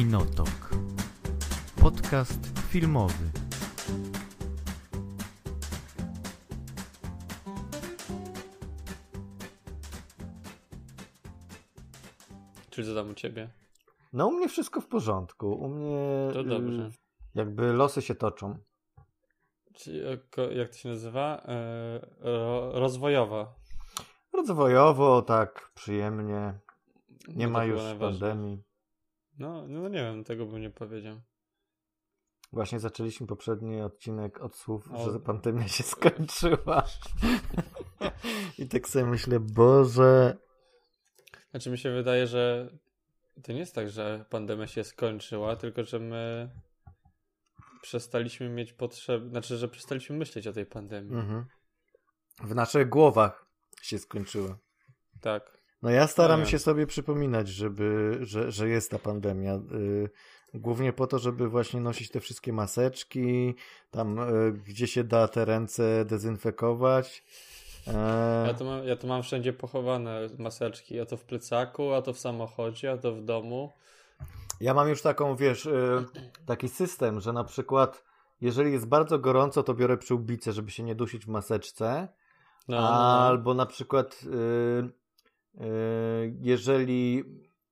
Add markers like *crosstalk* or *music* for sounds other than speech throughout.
Kinotok. Podcast filmowy. Czyli co tam u ciebie? No u mnie wszystko w porządku. U mnie To dobrze. y, jakby losy się toczą. Czyli, jako- jak to się nazywa? E, ro, rozwojowa. Rozwojowo, tak, przyjemnie. Nie No ma już pandemii. No, no nie wiem, tego bym nie powiedział. Właśnie zaczęliśmy poprzedni odcinek od słów, O. że pandemia się skończyła. I tak sobie myślę, Boże. Znaczy mi się wydaje, że to nie jest tak, że pandemia się skończyła, tylko że my przestaliśmy mieć potrzeb, znaczy, że przestaliśmy myśleć o tej pandemii. Mhm. W naszych głowach się skończyła. Tak. No ja staram Nie. się sobie przypominać, żeby, że, że jest ta pandemia. Y, Głównie po to, żeby właśnie nosić te wszystkie maseczki, tam y, gdzie się da te ręce dezynfekować. E, Ja to, mam, ja to mam wszędzie pochowane maseczki, a to w plecaku, a to w samochodzie, a to w domu. Ja mam już taką, wiesz, y, taki system, że na przykład jeżeli jest bardzo gorąco, to biorę przyłbicę, żeby się nie dusić w maseczce. No, no, no. Albo na przykład, y, jeżeli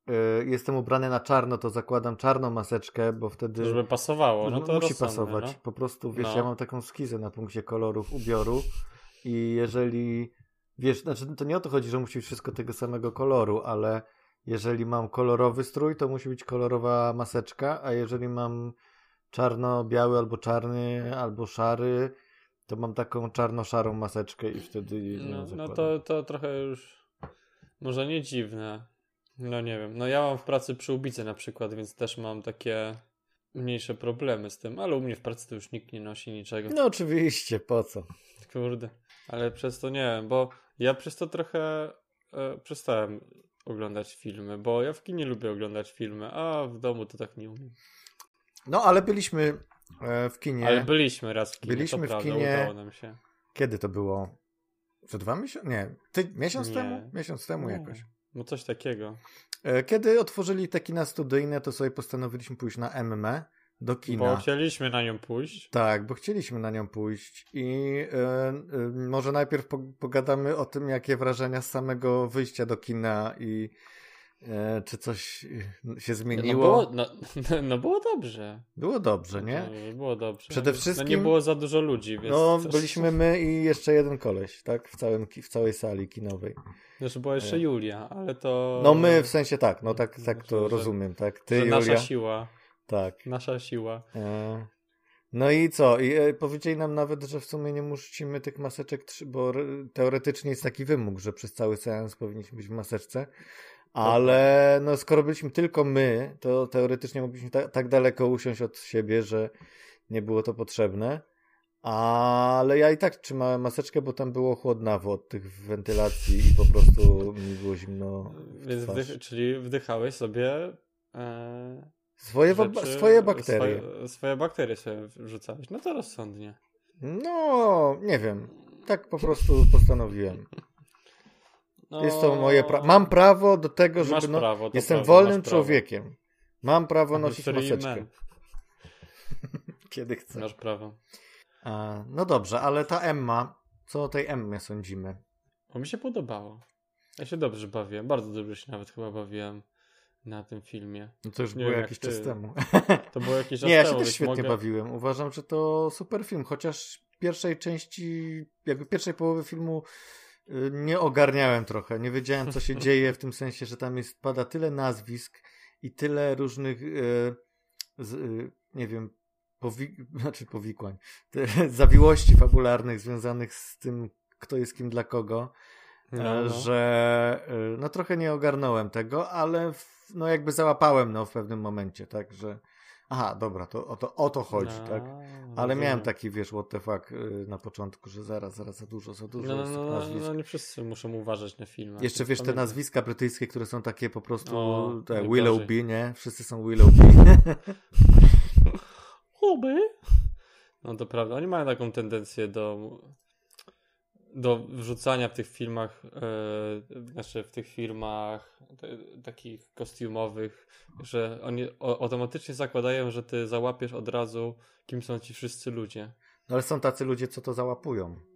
y, jestem ubrany na czarno, to zakładam czarną maseczkę, bo wtedy Żeby pasowało, no to musi rozsądne, pasować. No. Po prostu, wiesz, No. ja mam taką skizę na punkcie kolorów ubioru i jeżeli, wiesz, znaczy to nie o to chodzi, że musi być wszystko tego samego koloru, ale jeżeli mam kolorowy strój, to musi być kolorowa maseczka, a jeżeli mam czarno-biały albo czarny, albo szary, to mam taką czarno-szarą maseczkę i wtedy No, no zakładam. to, to trochę już może nie dziwne. No nie wiem. No ja mam w pracy przyłbicę na przykład, więc też mam takie mniejsze problemy z tym, ale u mnie w pracy to już nikt nie nosi niczego. No oczywiście, po co? Kurde. Ale przez to nie wiem, bo ja przez to trochę e, przestałem oglądać filmy, bo ja w kinie lubię oglądać filmy, a w domu to tak nie umiem. No ale byliśmy e, w kinie. Ale byliśmy raz w kinie, Byliśmy to w prawda, kinie- udało nam się. Kiedy to było? Za dwa miesiące? Nie. Ty, miesiąc Nie. temu? Miesiąc temu No. jakoś. No coś takiego. E, Kiedy otworzyli te kina studyjne, to sobie postanowiliśmy pójść na MM do kina. Bo chcieliśmy na nią pójść. Tak, bo chcieliśmy na nią pójść i e, e, może najpierw po, pogadamy o tym, jakie wrażenia z samego wyjścia do kina i czy coś e, się No zmieniło. było, no, *laughs* no było dobrze. Było dobrze, nie? No, było dobrze. Przede No wszystkim- nie było za dużo ludzi, więc... No, też- byliśmy my i jeszcze jeden koleś, tak? W, całym, w całej sali kinowej. Znaczy była jeszcze Julia, ale to... No my w sensie tak, no tak, tak to rozumiem, tak? Ty, Julia. nasza siła. Tak. Nasza siła. E, No i co? I e, powiedzieli nam nawet, że w sumie nie musimy tych maseczek, bo re- teoretycznie jest taki wymóg, że przez cały seans powinniśmy być w maseczce. Ale no, skoro byliśmy tylko my, to teoretycznie mogliśmy ta, tak daleko usiąść od siebie, że nie było to potrzebne. Ale ja i tak trzymałem maseczkę, bo tam było chłodnawo od tych wentylacji i po prostu mi było zimno. Więc wdych, czyli wdychałeś sobie... E, Swoje, rzeczy- swoje bakterie. Swoje, swoje bakterie sobie wrzucałeś. No to rozsądnie. No, nie wiem. Tak po prostu postanowiłem. No, Jest to moje prawo. Mam prawo do tego, żeby. Masz no, prawo, jestem prawda, wolnym masz prawo. człowiekiem. Mam prawo a nosić maseczkę. *laughs* Kiedy chcę. Masz prawo. A, no dobrze, ale ta Emma, co o tej Emmie sądzimy? Bo mi się podobało. Ja się dobrze bawiłem. Bardzo dobrze się nawet chyba bawiłem na tym filmie. No to już Nie było wiem, jakiś jak czas temu. To było jakiś *laughs* czas Nie, ja się temu, też świetnie mogę... bawiłem. Uważam, że to super film, chociaż pierwszej części, jakby pierwszej połowy filmu nie ogarniałem trochę. Nie wiedziałem, co się dzieje, w tym sensie, że tam jest, pada tyle nazwisk i tyle różnych, y, z, y, nie wiem, powi *laughs* znaczy powikłań, *laughs* zawiłości fabularnych związanych z tym, kto jest kim dla kogo, No, e, no. że y, no trochę nie ogarnąłem tego, ale w, no jakby załapałem no w pewnym momencie, tak, że aha, dobra, to o to, o to chodzi, No, tak. Ale rozumiem. miałem taki, wiesz, what the fuck y, na początku, że zaraz, zaraz za dużo, za dużo No, no, no, no, nazwisk. no, nie wszyscy muszą uważać na filmach. Jeszcze wiesz, te Pamiętam. nazwiska brytyjskie, które są takie po prostu O, te. Willoughby, nie? Wszyscy są Willoughby. *laughs* Huby? No to prawda, oni mają taką tendencję do do wrzucania w tych filmach, e, znaczy w tych filmach takich kostiumowych, że oni o, automatycznie zakładają, że ty załapiesz od razu, kim są ci wszyscy ludzie. No ale są tacy ludzie, co to załapują.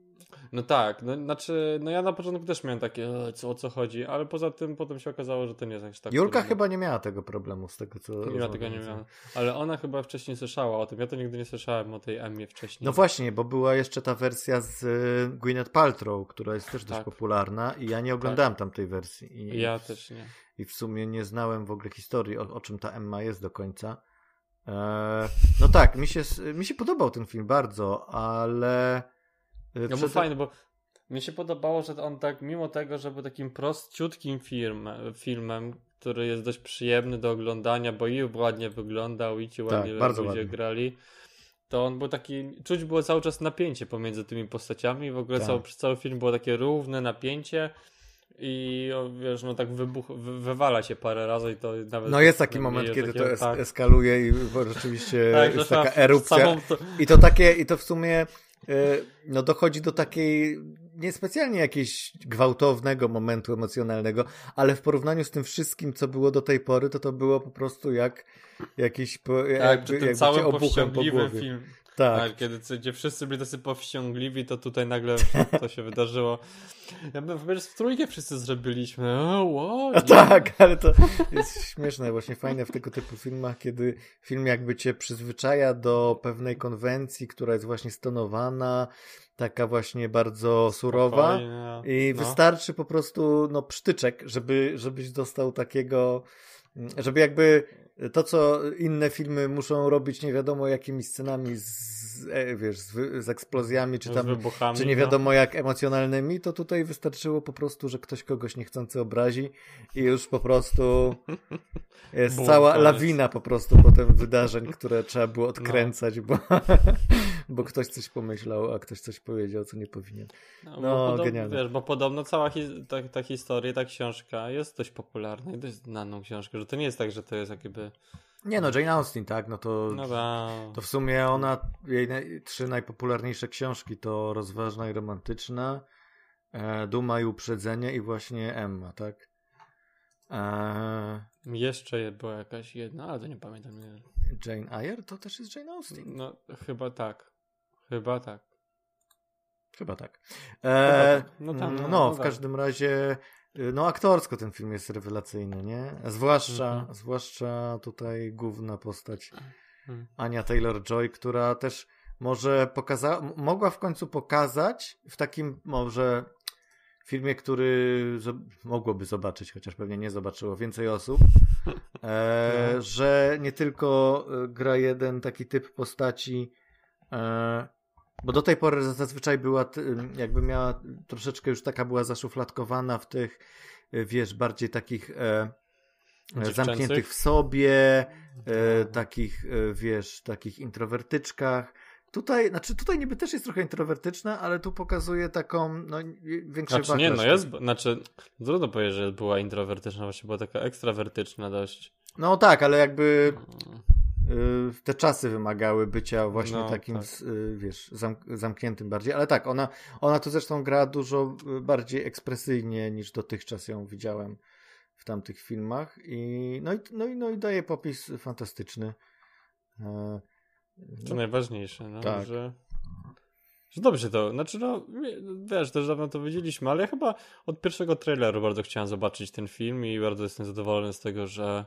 No tak, no, znaczy, no ja na początku też miałem takie, co, o co chodzi, ale poza tym potem się okazało, że to nie jest aż tak. Julka trudne. chyba nie miała tego problemu z tego, co. Ja tego nie miałem. Ale ona chyba wcześniej słyszała o tym. Ja to nigdy nie słyszałem o tej Emmie wcześniej. No właśnie, bo była jeszcze ta wersja z y, Gwyneth Paltrow, która jest też dość Tak. popularna i ja nie oglądałem tamtej wersji. I, Ja też nie. I w sumie nie znałem w ogóle historii, o, o czym ta Emma jest do końca. E, no tak, mi się, mi się podobał ten film bardzo, ale. Y, No bo przed- fajny, bo mi się podobało, że on tak, mimo tego, że był takim prościutkim film, filmem, który jest dość przyjemny do oglądania, bo i ładnie wyglądał, i ci ładnie Tak, bardzo ludzie ładnie. grali, to on był taki, czuć było cały czas napięcie pomiędzy tymi postaciami i w ogóle Tak. cały, przez cały film było takie równe napięcie i wiesz, no tak wybuch, wy, wywala się parę razy i to nawet... No jest taki moment, kiedy takiego- to es- tak. eskaluje i bo rzeczywiście *laughs* Tak, jest taka erupcja. to- I to takie, i to w sumie no dochodzi do takiej niespecjalnie jakiegoś gwałtownego momentu emocjonalnego, ale w porównaniu z tym wszystkim, co było do tej pory, to to było po prostu jak jakiś po, Tak, jakby, jakby całym obuchem po powściągliwym głowie. film. Tak. Tak, kiedy gdzie wszyscy byli tacy powściągliwi, to tutaj nagle *laughs* to się wydarzyło. Ja bym wybierz w trójkę wszyscy zrobiliśmy. O, wow, *laughs* tak, ale to jest śmieszne, właśnie fajne w tego typu filmach, kiedy film jakby cię przyzwyczaja do pewnej konwencji, która jest właśnie stonowana, taka właśnie bardzo surowa Spokojnie, i no. wystarczy po prostu no psztyczek, żeby, żebyś dostał takiego, żeby jakby to, co inne filmy muszą robić nie wiadomo jakimi scenami z, e, wiesz, z, z eksplozjami, czy z tam wybuchami. czy nie no. wiadomo jak emocjonalnymi, to tutaj wystarczyło po prostu, że ktoś kogoś niechcący obrazi i już po prostu jest Bum, cała koniec. lawina po prostu potem wydarzeń, które trzeba było odkręcać, bo, bo ktoś coś pomyślał, a ktoś coś powiedział, co nie powinien. No, No, bo genialne. wiesz, bo podobno cała hi- ta, ta historia, ta książka jest dość popularna i dość znaną książkę, że to nie jest tak, że to jest jakby... Nie no, Jane Austen, tak, no to, No da. to w sumie ona, jej naj, trzy najpopularniejsze książki to Rozważna i Romantyczna, e, Duma i Uprzedzenie i właśnie Emma, tak? E, Jeszcze była jakaś jedna, ale to nie pamiętam. Jane Eyre to też jest Jane Austen. No, chyba tak. Chyba tak. Chyba tak. E, tak. No tam, no, no, no w tak. każdym razie, no aktorsko ten film jest rewelacyjny, nie? Zwłaszcza, Mhm. zwłaszcza tutaj główna postać Hmm. Ania Taylor-Joy, która też może pokazała, mogła w końcu pokazać w takim może filmie, który mogłoby zobaczyć, chociaż pewnie nie zobaczyło więcej osób, *laughs* e, No. że nie tylko e, gra jeden taki typ postaci, e, bo do tej pory zazwyczaj była, jakby miała troszeczkę już taka była zaszufladkowana w tych, e, wiesz, bardziej takich e, e, zamkniętych w sobie, e, Tak. takich, e, wiesz, takich introwertyczkach. Tutaj, znaczy tutaj niby też jest trochę introwertyczna, ale tu pokazuje taką, no, większy Znaczy nie, no jest, znaczy trudno powiedzieć, że była introwertyczna, właśnie była taka ekstrawertyczna dość. No tak, ale jakby y, te czasy wymagały bycia właśnie No, takim, tak. y, wiesz, zam, zamkniętym bardziej. Ale tak, ona, ona tu zresztą gra dużo y, bardziej ekspresyjnie niż dotychczas ją widziałem w tamtych filmach. I, no, i, no, i, no i daje popis fantastyczny. E, To no, najważniejsze, no, tak. że, że dobrze to, znaczy no, wie- wiesz, też dawno to wiedzieliśmy, ale ja chyba od pierwszego traileru bardzo chciałem zobaczyć ten film i bardzo jestem zadowolony z tego, że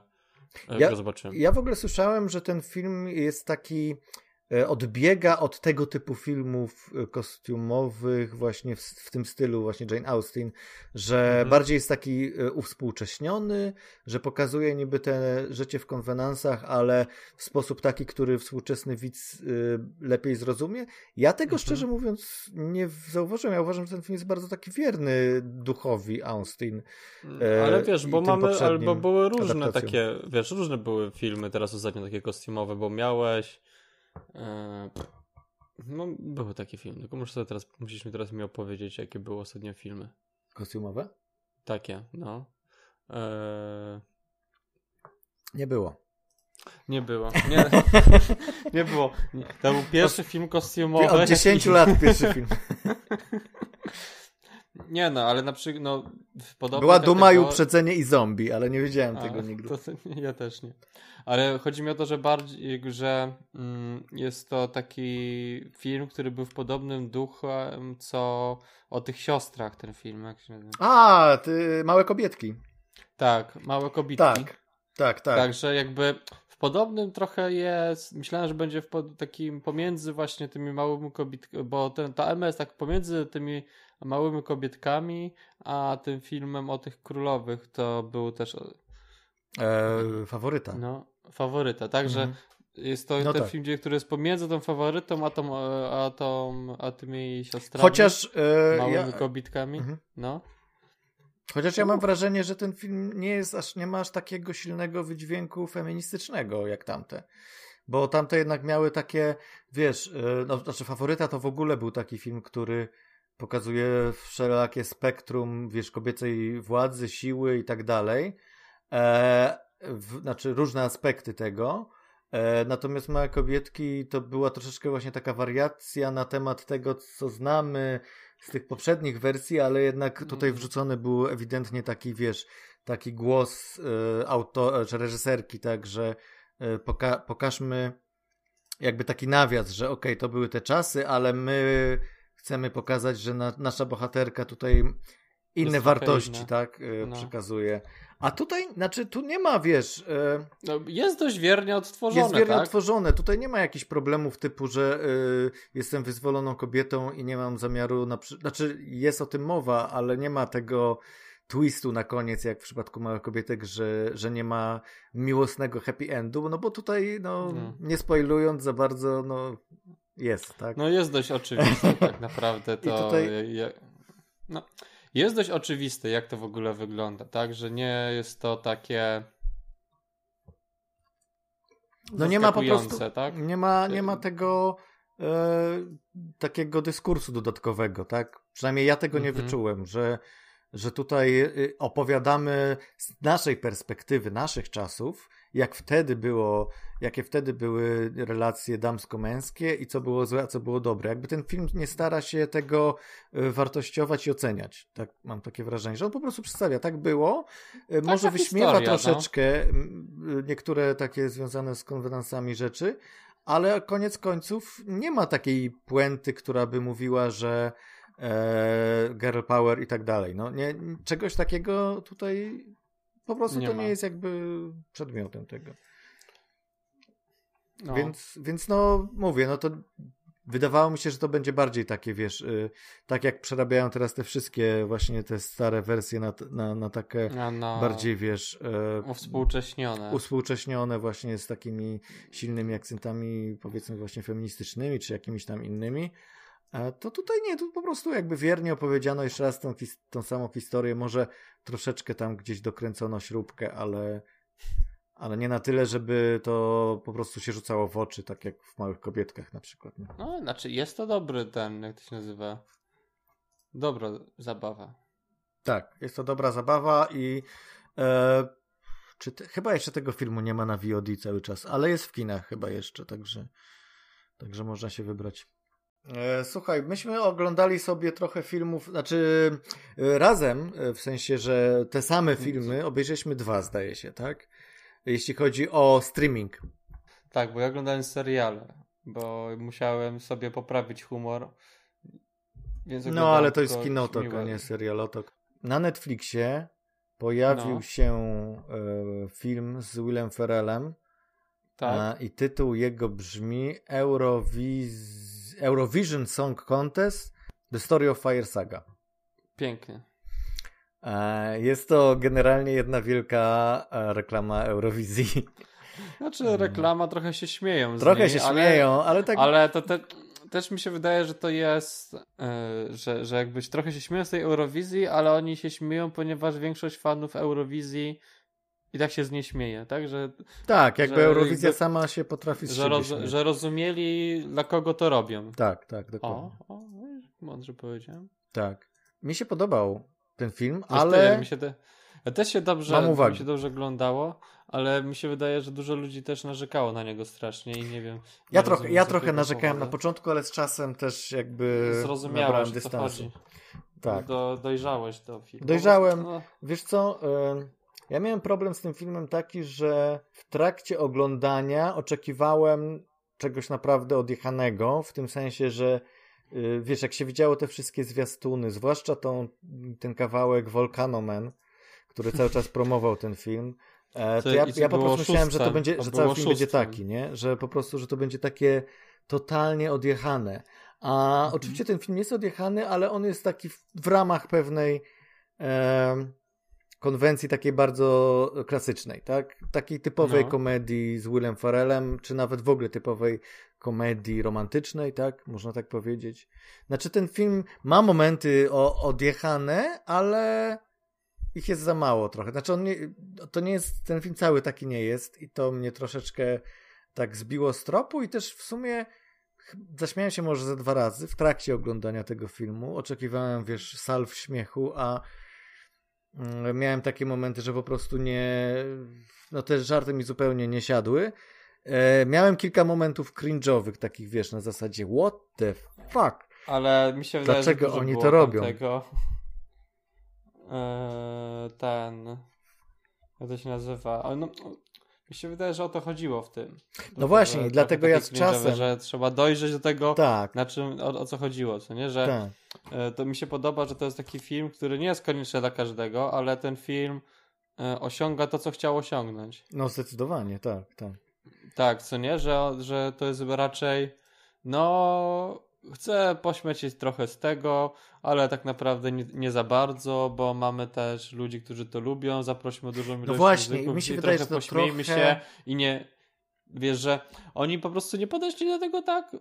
Ja- ja, w ogóle słyszałem, że ten film jest taki. E, Odbiega od tego typu filmów e, kostiumowych, właśnie w, w tym stylu, właśnie Jane Austen, że Mhm. bardziej jest taki e, uwspółcześniony, że pokazuje niby te życie w konwenansach, ale w sposób taki, który współczesny widz lepiej zrozumie. Ja tego Mhm. szczerze mówiąc nie zauważyłem. Ja uważam, że ten film jest bardzo taki wierny duchowi Austen. e, Ale wiesz, bo mamy, albo były różne adaptacjom. takie, wiesz, różne były filmy teraz ostatnio takie kostiumowe, bo miałeś e, no, były takie filmy, tylko muszę sobie teraz, musisz mi teraz mi opowiedzieć, jakie były ostatnio filmy. Kostiumowe? Takie, no. E, Nie było. nie było. Nie, *laughs* nie było. Nie. To był pierwszy film kostiumowy. Od 10 lat pierwszy film. *laughs* Nie no, ale na przykład, no, Była duma i uprzedzenie i zombie, ale nie wiedziałem A, tego nigdy. To, *laughs* ja też nie. Ale chodzi mi o to, że bardziej, że mm, jest to taki film, który był w podobnym duchu, co o tych siostrach ten film. Jak się nazywa? A, ty, małe kobietki. Tak, Małe Kobitki. Tak, tak, tak. Także jakby w podobnym trochę jest, myślałem, że będzie w takim pomiędzy właśnie tymi małymi kobietkami, bo ten, ta jest tak pomiędzy tymi małymi kobietkami, a tym filmem o tych królowych to był też E, faworyta. no, faworyta. Także Mhm. jest to No ten tak. film, który jest pomiędzy tą faworytą, a, tą, e, a, tą, a tymi siostrami. Chociaż, e, małymi ja, kobitkami. Mhm. No. chociaż ja mam wrażenie, że ten film nie jest aż, nie ma aż takiego silnego wydźwięku feministycznego jak tamte. Bo tamte jednak miały takie, wiesz, e, no, znaczy faworyta to w ogóle był taki film, który pokazuje wszelakie spektrum, wiesz, kobiecej władzy, siły i tak dalej. E, w, znaczy różne aspekty tego. E, natomiast Małe Kobietki to była troszeczkę właśnie taka wariacja na temat tego, co znamy z tych poprzednich wersji, ale jednak tutaj Mhm. wrzucony był ewidentnie taki, wiesz, taki głos e, czy reżyserki, tak, że e, poka pokażmy jakby taki nawias, że okej, to były te czasy, ale my chcemy pokazać, że na, nasza bohaterka tutaj inne wartości, inna. tak, e, No. przekazuje. A tutaj, znaczy tu nie ma, wiesz, e, no. Jest dość wiernie odtworzone, jest wiernie tak? otworzone. Tutaj nie ma jakichś problemów typu, że y, jestem wyzwoloną kobietą i nie mam zamiaru na przy... Znaczy jest o tym mowa, ale nie ma tego twistu na koniec, jak w przypadku małych kobietek, że, że nie ma miłosnego happy endu, no bo tutaj, no, No. nie spoilując za bardzo, no, jest, tak? No jest dość oczywiste *laughs* tak naprawdę to. tutaj- no, jest dość oczywiste, jak to w ogóle wygląda, tak? Że nie jest to takie. No nie ma po prostu, tak? nie ma, nie ma Y- tego e, takiego dyskursu dodatkowego, tak? Przynajmniej ja tego nie Mhm. wyczułem, że, że tutaj y, opowiadamy z naszej perspektywy, naszych czasów, jak wtedy było, jakie wtedy były relacje damsko-męskie i co było złe, a co było dobre. Jakby ten film nie stara się tego y, wartościować i oceniać. Tak mam takie wrażenie, że on po prostu przedstawia, tak było, y, może wyśmiewa historia, no. troszeczkę y, niektóre takie związane z konwenansami rzeczy, ale koniec końców nie ma takiej puenty, która by mówiła, że e, girl power i tak dalej. No, nie, czegoś takiego tutaj po prostu Nie to ma. nie jest jakby przedmiotem tego. No. Więc, więc no mówię, no to wydawało mi się, że to będzie bardziej takie, wiesz, y, tak jak przerabiają teraz te wszystkie właśnie te stare wersje na, na, na takie no, bardziej, wiesz, e, Uwspółcześnione. uspółcześnione właśnie z takimi silnymi akcentami, powiedzmy właśnie feministycznymi, czy jakimiś tam innymi, to tutaj nie, tu po prostu jakby wiernie opowiedziano jeszcze raz tą, tą samą historię, może troszeczkę tam gdzieś dokręcono śrubkę, ale, ale nie na tyle, żeby to po prostu się rzucało w oczy, tak jak w Małych Kobietkach na przykład. Nie? No, znaczy jest to dobry ten, jak to się nazywa? Dobra zabawa. Tak, jest to dobra zabawa i e, czy te, chyba jeszcze tego filmu nie ma na VOD cały czas, ale jest w kinach chyba jeszcze, także, także można się wybrać. E, słuchaj, myśmy oglądali sobie trochę filmów, znaczy e, razem, e, w sensie, że te same filmy, obejrzeliśmy dwa, zdaje się, tak? Jeśli chodzi o streaming. Tak, bo ja oglądałem seriale, bo musiałem sobie poprawić humor. No, ale to jest kinotok, a nie serialotok. Na Netflixie pojawił No. się film z Willem Ferrellem, Tak, A, I tytuł jego brzmi Eurowiz... Eurovision Song Contest The Story of Fire Saga. pięknie. E, Jest to generalnie jedna wielka e, reklama Eurowizji. *laughs* Znaczy reklama trochę się śmieją. Trochę niej, się ale, śmieją, ale tak. Ale to te, też mi się wydaje, że to jest, yy, że, że jakbyś trochę się śmieją z tej Eurowizji, ale oni się śmieją, ponieważ większość fanów Eurowizji i tak się z niej śmieje, tak? Że, tak, jakby że Eurowizja jakby- sama się potrafi że, roz, że rozumieli, dla kogo to robią. Tak, tak, dokładnie. O, o, mądrze powiedziałem. Tak. Mi się podobał ten film, ale. mi się te, też się dobrze, Mam mi się dobrze oglądało, ale mi się wydaje, że dużo ludzi też narzekało na niego strasznie i nie wiem. Ja nie trochę, ja trochę narzekałem na powodu. początku, ale z czasem też jakby Zrozumiałem, dystansu. Tak. Do, dojrzałeś do filmu. Dojrzałem. No, Wiesz co, ja miałem problem z tym filmem taki, że w trakcie oglądania oczekiwałem czegoś naprawdę odjechanego, w tym sensie, że y, wiesz, jak się widziało te wszystkie zwiastuny, zwłaszcza tą, ten kawałek Volcano Man, który cały czas promował ten film, e, to ja, ja po prostu myślałem, że to będzie, To że cały film będzie taki, nie? Że po prostu, że to będzie takie totalnie odjechane. A Mhm. oczywiście ten film jest odjechany, ale on jest taki w, w ramach pewnej konwencji takiej bardzo klasycznej, tak? Takiej typowej No. komedii z Willem Farrellem, czy nawet w ogóle typowej komedii romantycznej, tak? Można tak powiedzieć. Znaczy ten film ma momenty o, odjechane, ale ich jest za mało trochę. Znaczy on nie, to nie jest, ten film cały taki nie jest i to mnie troszeczkę tak zbiło z tropu i też w sumie zaśmiałem się może ze dwa razy w trakcie oglądania tego filmu. Oczekiwałem, wiesz, salw śmiechu, a miałem takie momenty, że po prostu nie, no te żarty mi zupełnie nie siadły. E, miałem kilka momentów cringe'owych, takich wiesz, na zasadzie what the fuck? Ale mi się wydaje, Dlaczego że oni było to robią? Tego, eee, ten. Jak to się nazywa? No, mi się wydaje, że o to chodziło w tym. No właśnie, dlatego ja z czasem- Że trzeba dojrzeć do tego, Tak, na czym, o, o co chodziło, co nie? Że tak. e, to mi się podoba, że to jest taki film, który nie jest konieczny dla każdego, ale ten film e, osiąga to, co chciał osiągnąć. No zdecydowanie, tak, tak. Tak, co nie? Że, że to jest raczej, no, chcę pośmiać trochę z tego, ale tak naprawdę nie, nie za bardzo, bo mamy też ludzi, którzy to lubią, zaprośmy dużą ilość No właśnie, muzyków mi się i wydaje, trochę pośmiejmy trochę- się i nie, wiesz, że oni po prostu nie podeszli do tego tak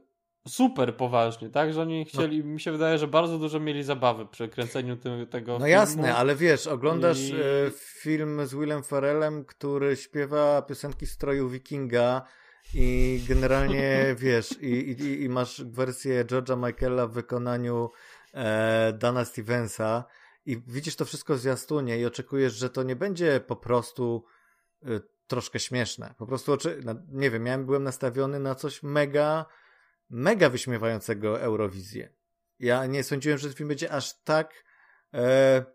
super poważnie, tak? Że No. oni chcieli, mi się wydaje, że bardzo dużo mieli zabawy przy kręceniu tym, tego No filmu. jasne, ale wiesz, oglądasz I- e, film z Willem Farrellem, który śpiewa piosenki stroju wikinga i generalnie *laughs* wiesz, i, i, i masz wersję George'a Michaela w wykonaniu e, Dana Stevensa i widzisz to wszystko w zwiastunie i oczekujesz, że to nie będzie po prostu e, troszkę śmieszne. Po prostu, oczy... no, nie wiem, miałem, byłem nastawiony na coś mega, mega wyśmiewającego Eurowizję. Ja nie sądziłem, że ten film będzie aż tak e,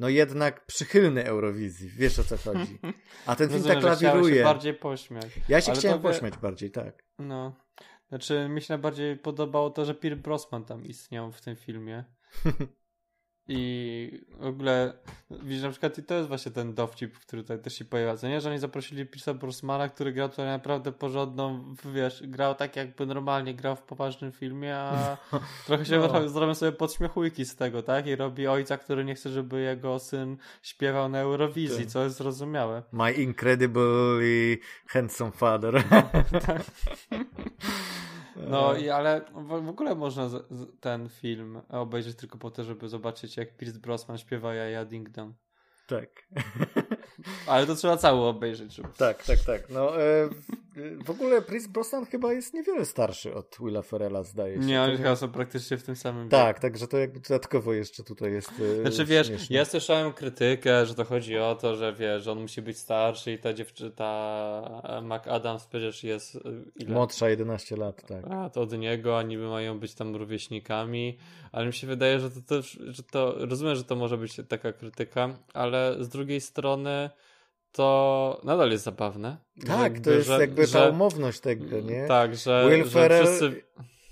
no jednak przychylny Eurowizji. Wiesz o co chodzi. A ten film Rozumiem, tak że chciałeś się lawiruje. bardziej pośmiać. Ja się ale chciałem to wie- pośmiać bardziej, tak. No. Znaczy, mi się najbardziej podobało to, że Pierce Brosnan tam istniał w tym filmie. *laughs* I w ogóle, widzisz, na przykład i to jest właśnie ten dowcip, który tutaj też się pojawia, co nie? Że oni zaprosili Pierce'a Brosmana, który grał tutaj naprawdę porządną, wiesz, grał tak jakby normalnie grał w poważnym filmie, a *laughs* trochę się No. zrobią sobie podśmiechujki z tego, tak? I robi ojca, który nie chce, żeby jego syn śpiewał na Eurowizji, Tak. co jest zrozumiałe. My incredibly handsome father. *laughs* *laughs* No i ale w, w ogóle można z, z, ten film obejrzeć tylko po to, żeby zobaczyć jak Pierce Brosnan śpiewa Jaja Ding Dong. Tak. *laughs* Ale to trzeba cały obejrzeć. Żeby... Tak, tak, tak. No, e, w- w ogóle Chris Brosnan chyba jest niewiele starszy od Willa Ferrella, zdaje się. Nie, oni chyba są praktycznie w tym samym Tak, także to jakby dodatkowo jeszcze tutaj jest e, Znaczy wiesz, śmieszne. ja słyszałem krytykę, że to chodzi o to, że wiesz, że on musi być starszy i ta dziewczyna, ta McAdams przecież jest y, ile? Młodsza 11 lat, tak. A, to od niego, a niby mają być tam rówieśnikami, ale mi się wydaje, że to też, że to, rozumiem, że to może być taka krytyka, ale z drugiej strony to nadal jest zabawne. Tak, Że to jest że- jakby ta że- umowność tego, nie? Tak, że, Will że Ferrell wszyscy...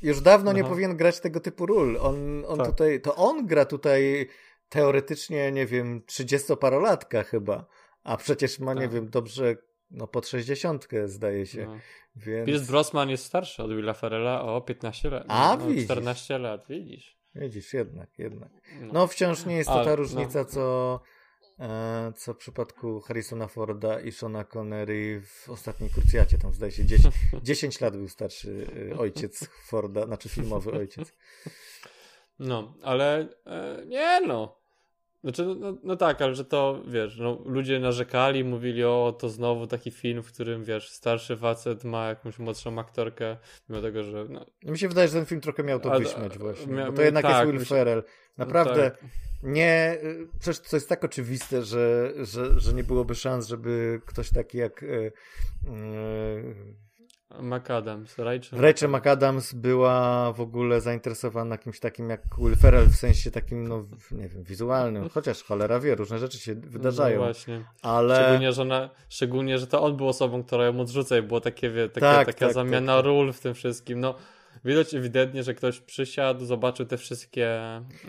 już dawno nie powinien grać tego typu ról. On, on Tak. tutaj, to on gra tutaj teoretycznie, nie wiem, 30-parolatka chyba, a przecież ma, nie Tak. wiem, dobrze, no pod 60 zdaje się, No. więc... Pierce Brosnan jest starszy od Willa Ferrella o 15 lat. A, no, widzisz. 14 lat, widzisz. Widzisz, jednak, jednak. No. No wciąż nie jest to ta no. różnica, co, e, co w przypadku Harrisona Forda i Shona Connery w ostatniej krucjacie. Tam zdaje się 10, 10 *laughs* lat był starszy e, ojciec Forda, znaczy filmowy ojciec. No, ale e, nie no. Znaczy, no, no, no tak, ale że to, wiesz, no, ludzie narzekali, mówili, o, to znowu taki film, w którym, wiesz, starszy facet ma jakąś młodszą aktorkę, mimo tego, że, no, No mi się wydaje, że ten film trochę miał to wyśmiać właśnie. mia- Bo to jednak tak, jest Will Ferrell. Naprawdę tak. nie... y, Przecież to jest tak oczywiste, że, że, że nie byłoby szans, żeby ktoś taki jak... y, y, McAdams, Rachel. Rachel McAdams była w ogóle zainteresowana kimś takim jak Will Ferrell w sensie takim, no nie wiem, wizualnym, chociaż cholera wie, różne rzeczy się wydarzają. No właśnie. Ale... Szczególnie, że ona, szczególnie, że to on był osobą, która ją odrzuca i było takie, wie, takie, Tak, taka tak, zamiana tak, tak. ról w tym wszystkim. No, widać ewidentnie, że ktoś przysiadł, zobaczył te wszystkie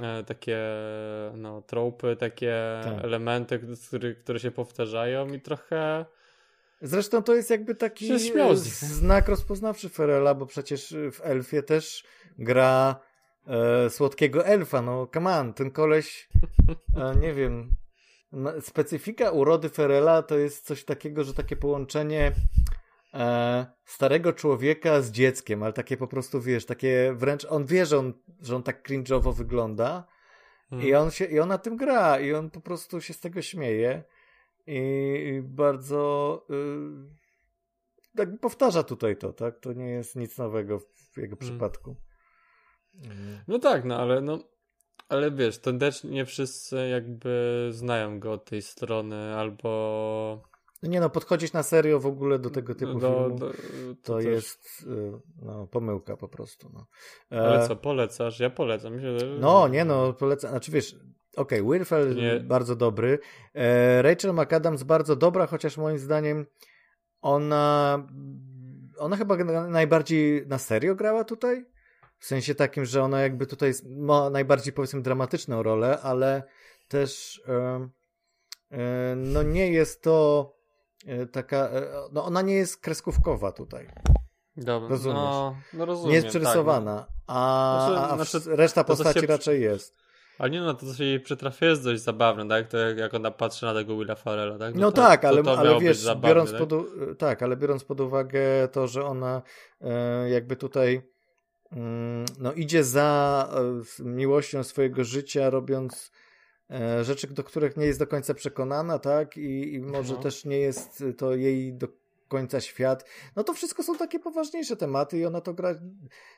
e, takie no, tropy, takie Tak. elementy, które, które się powtarzają i trochę Zresztą to jest jakby taki e, znak rozpoznawczy Ferrella, bo przecież w Elfie też gra e, słodkiego elfa, no come on, ten koleś, e, nie wiem, no, specyfika urody Ferrella to jest coś takiego, że takie połączenie e, starego człowieka z dzieckiem, ale takie po prostu, wiesz, takie wręcz, on wie, że on, że on tak cringe'owo wygląda mm, i on, się, I on na tym gra i on po prostu się z tego śmieje i, bardzo y, tak powtarza tutaj to, tak? To nie jest nic nowego w jego przypadku. No tak, no ale no ale wiesz, to też nie wszyscy jakby znają go od tej strony albo No nie no, podchodzić na serio w ogóle do tego typu do, filmu, do, to, też- jest y, no, pomyłka po prostu. No. E, Ale co, polecasz? Ja polecam. Myślę, że... No, nie no, polecam. Znaczy wiesz, okej, okay, Wilfell Nie. bardzo dobry. E, Rachel McAdams bardzo dobra, chociaż moim zdaniem ona ona chyba najbardziej na serio grała tutaj. W sensie takim, że ona jakby tutaj ma najbardziej powiedzmy dramatyczną rolę, ale też e, e, no nie jest to taka, no ona nie jest kreskówkowa tutaj. Dobra, rozumiesz. No, no rozumiem, Nie jest tak, przerysowana, a, Znaczy- a, a znaczy, reszta postaci raczej jest. No. Ale nie no, to co się jej przytrafia jest dość zabawne, tak? To jak, jak ona patrzy na tego Willa Farrella, tak? No, to, tak, to, ale, to ale miało wiesz, zabawne, biorąc tak? pod, tak, ale biorąc pod uwagę to, że ona e, jakby tutaj mm, no, idzie za e, miłością swojego życia, robiąc e, rzeczy, do których nie jest do końca przekonana, tak? I, i może No. też nie jest to jej do końca świat. No to wszystko są takie poważniejsze tematy i ona to gra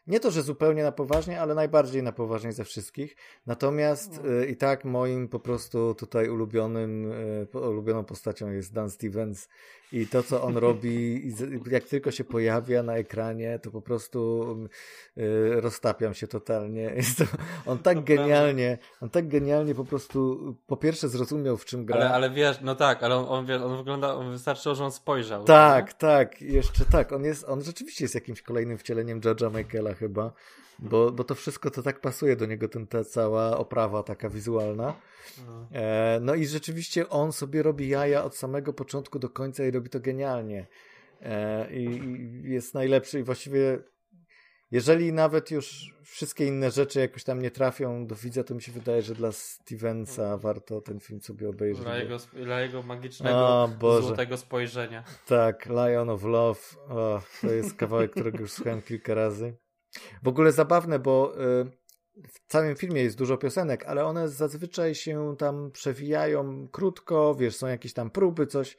nie to, że zupełnie na poważnie, ale najbardziej na poważnie ze wszystkich. Natomiast No. e, i tak moim po prostu tutaj ulubionym, po- ulubioną postacią jest Dan Stevens i to, co on *laughs* robi, jak tylko się pojawia na ekranie, to po prostu e, roztapiam się totalnie. *laughs* To, on tak prawda. genialnie, on tak genialnie po prostu po pierwsze zrozumiał, w czym gra. Ale, ale wiesz, no tak, ale on, on, on wygląda, on wystarczyło, że on spojrzał. Tak, tak, jeszcze tak. On jest, on rzeczywiście jest jakimś kolejnym wcieleniem George'a Michaela chyba, bo, bo to wszystko to tak pasuje do niego, ten, ta cała oprawa taka wizualna. No. E, no i rzeczywiście on sobie robi jaja od samego początku do końca i robi to genialnie. E, i, I jest najlepszy i właściwie jeżeli nawet już wszystkie inne rzeczy jakoś tam nie trafią do widza, to mi się wydaje, że dla Stevensa warto ten film sobie obejrzeć. Dla jego, dla jego magicznego, O złotego spojrzenia. Tak, Lion of Love. O, to jest kawałek, którego już słuchałem kilka razy. W ogóle zabawne, bo y, w całym filmie jest dużo piosenek, ale one zazwyczaj się tam przewijają krótko, wiesz, są jakieś tam próby, coś.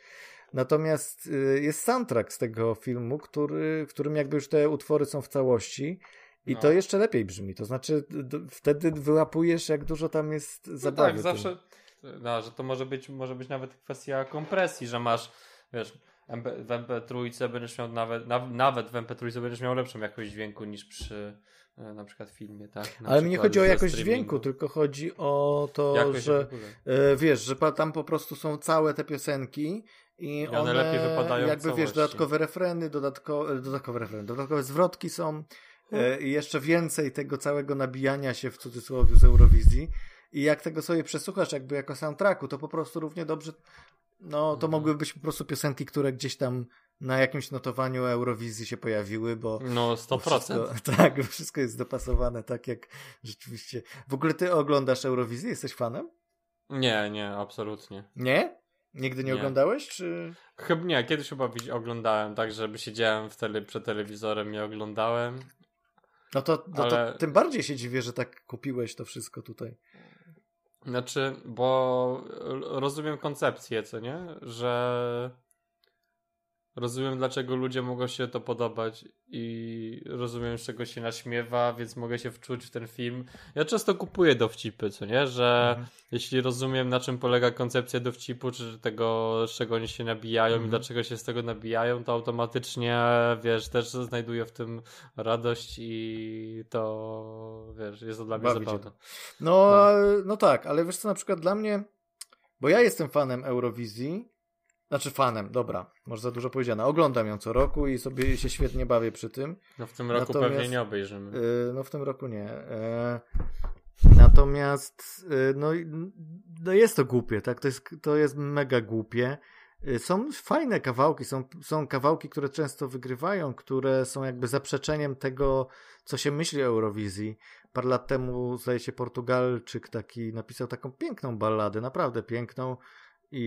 Natomiast y, jest soundtrack z tego filmu, który, w którym jakby już te utwory są w całości. I No. to jeszcze lepiej brzmi. To znaczy, wtedy wyłapujesz, jak dużo tam jest No zabawy. tak, zawsze, no, że to może być, może być nawet kwestia kompresji, że masz, wiesz, w MP3 będziesz miał nawet, naw, nawet w MP3 będziesz miał lepszą jakość dźwięku niż przy e, na przykład filmie, tak? Na Ale mi nie chodzi o jakość streamingu. dźwięku, tylko chodzi o to, Jakość że. E, wiesz, że tam po prostu są całe te piosenki i one one, lepiej wypadają jakby wiesz, dodatkowe refreny, dodatko, e, dodatkowe refreny, dodatkowe zwrotki są e, i jeszcze więcej tego całego nabijania się w cudzysłowie z Eurowizji i jak tego sobie przesłuchasz jakby jako soundtracku, to po prostu równie dobrze no to Mhm. mogłyby być po prostu piosenki, które gdzieś tam na jakimś notowaniu Eurowizji się pojawiły, bo No, bo 100%. Wszystko, *laughs* tak, bo wszystko jest dopasowane tak jak rzeczywiście. W ogóle ty oglądasz Eurowizję? Jesteś fanem? Nie, nie, absolutnie. Nie? Nigdy nie, Nie. oglądałeś, czy... Chyba nie, kiedyś chyba oglądałem, tak, żeby siedziałem w tele, przed telewizorem i oglądałem. No to, no Ale- to tym bardziej się dziwię, że tak kupiłeś to wszystko tutaj. Znaczy, bo rozumiem koncepcję, co nie? Że Rozumiem, dlaczego ludzie mogą się to podobać i rozumiem, z czego się naśmiewa, więc mogę się wczuć w ten film. Ja często kupuję dowcipy, co nie? Że mhm. jeśli rozumiem, na czym polega koncepcja dowcipu, czy tego, z czego oni się nabijają mhm. i dlaczego się z tego nabijają, to automatycznie, wiesz, też znajduję w tym radość i to, wiesz, jest to dla mnie Bawi zabawne. No, no, no tak, ale wiesz co, na przykład dla mnie, bo ja jestem fanem Eurowizji, znaczy fanem, dobra, może za dużo powiedziane. Oglądam ją co roku i sobie się świetnie bawię przy tym. No w tym roku natomiast, pewnie nie obejrzymy. Yy, no w tym roku nie. Yy, natomiast yy, no, no jest to głupie, tak? To jest, to jest mega głupie. Y, są fajne kawałki, są, są kawałki, które często wygrywają, które są jakby zaprzeczeniem tego, co się myśli o Eurowizji. Parę lat temu, zdaje się, Portugalczyk taki napisał taką piękną balladę, naprawdę piękną, i,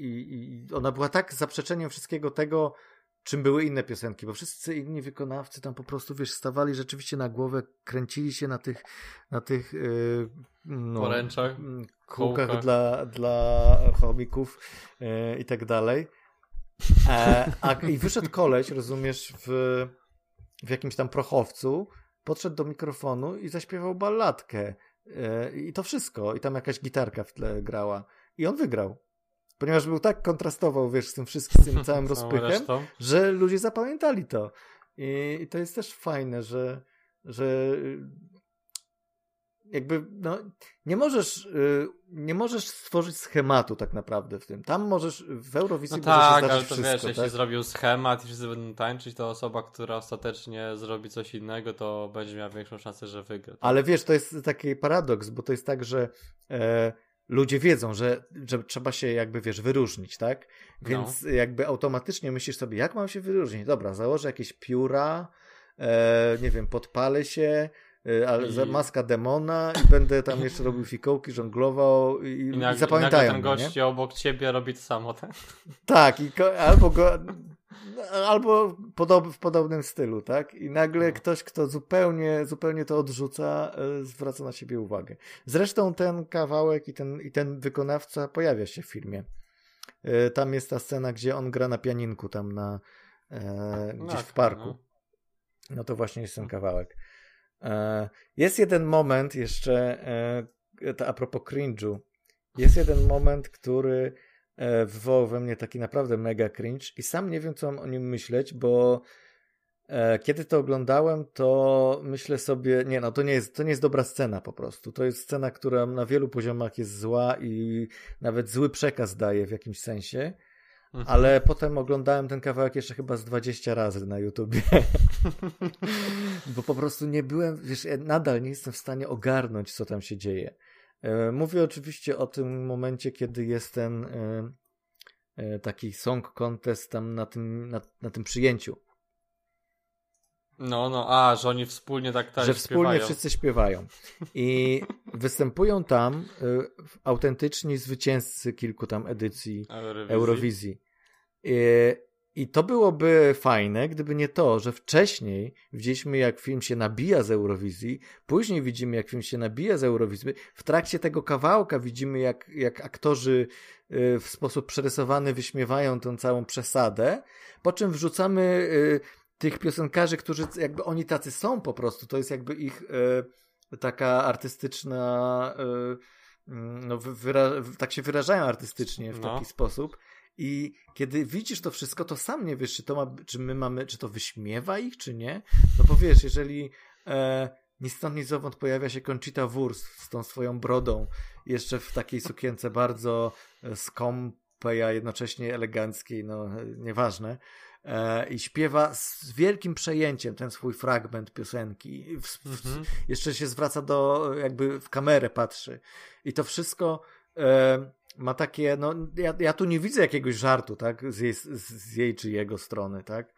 i, I ona była tak zaprzeczeniem wszystkiego tego, czym były inne piosenki, bo wszyscy inni wykonawcy tam po prostu, wiesz, stawali rzeczywiście na głowę, kręcili się na tych, na tych yy, no, poręczach, kółkach dla, dla chomików yy, i tak dalej. E, a, I wyszedł koleś, rozumiesz, w, w jakimś tam prochowcu, podszedł do mikrofonu i zaśpiewał balladkę. Yy, I to wszystko. I tam jakaś gitarka w tle grała. I on wygrał ponieważ był tak kontrastował, wiesz, z tym wszystkim, z tym całym *laughs* rozpychem, że ludzie zapamiętali to. I, I, to jest też fajne, że, że jakby, no, nie możesz, y, nie możesz stworzyć schematu tak naprawdę w tym. Tam możesz, w Eurowizji no tak, ale to wszystko, wiesz, tak? jeśli zrobił schemat i wszyscy będą tańczyć, to osoba, która ostatecznie zrobi coś innego, to będzie miała większą szansę, że wygra. Tak? Ale wiesz, to jest taki paradoks, bo to jest tak, że e, ludzie wiedzą, że, że trzeba się jakby, wiesz, wyróżnić, tak? Więc no. jakby automatycznie myślisz sobie, jak mam się wyróżnić? Dobra, założę jakieś pióra, e, nie wiem, podpalę się, e, I... maska demona i będę tam jeszcze robił *laughs* fikołki, żonglował i, I, nag, i zapamiętają. I ten gość obok ciebie robi to samo, tak? Tak, i albo go albo podob, w podobnym stylu, tak? I nagle no. ktoś, kto zupełnie, zupełnie to odrzuca, e, zwraca na siebie uwagę. Zresztą ten kawałek i ten, i ten wykonawca pojawia się w filmie. E, tam jest ta scena, gdzie on gra na pianinku tam na e, gdzieś no, w parku. No. no to właśnie jest ten kawałek. E, jest jeden moment jeszcze, e, a propos cringe'u, jest jeden moment, który wywołał we mnie taki naprawdę mega cringe i sam nie wiem, co mam o nim myśleć, bo e, kiedy to oglądałem, to myślę sobie, nie no, to nie, jest, to nie jest dobra scena po prostu. To jest scena, która na wielu poziomach jest zła i nawet zły przekaz daje w jakimś sensie. Mhm. Ale potem oglądałem ten kawałek jeszcze chyba z 20 razy na YouTubie. *laughs* Bo po prostu nie byłem, wiesz, nadal nie jestem w stanie ogarnąć, co tam się dzieje. E, mówię oczywiście o tym momencie, kiedy jest ten e, e, taki song contest tam na tym, na, na tym przyjęciu. No, no, a, że oni wspólnie tak tak Że wspólnie śpiewają. wszyscy śpiewają. I *laughs* występują tam y, autentyczni zwycięzcy kilku tam edycji Eurowizji. Eurowizji. I to byłoby fajne, gdyby nie to, że wcześniej widzieliśmy, jak film się nabija z Eurowizji, później widzimy, jak film się nabija z Eurowizji. W trakcie tego kawałka widzimy, jak, jak aktorzy y, w sposób przerysowany wyśmiewają tę całą przesadę, po czym wrzucamy y, tych piosenkarzy, którzy jakby oni tacy są po prostu. To jest jakby ich y, taka artystyczna. Mm, no, wyra- tak się wyrażają artystycznie w no. taki sposób. I kiedy widzisz to wszystko, to sam nie wiesz, czy to ma, czy my mamy, czy to wyśmiewa ich, czy nie. No bo wiesz, jeżeli e, ni stąd, ni zowąd pojawia się Conchita Wurst z tą swoją brodą, jeszcze w takiej sukience bardzo e, skąpej, a jednocześnie eleganckiej, no nieważne, e, i śpiewa z wielkim przejęciem ten swój fragment piosenki. W, w, mhm. Jeszcze się zwraca do, jakby w kamerę patrzy. I to wszystko e, ma takie, no ja, ja tu nie widzę jakiegoś żartu, tak, z jej, z jej czy jego strony, tak,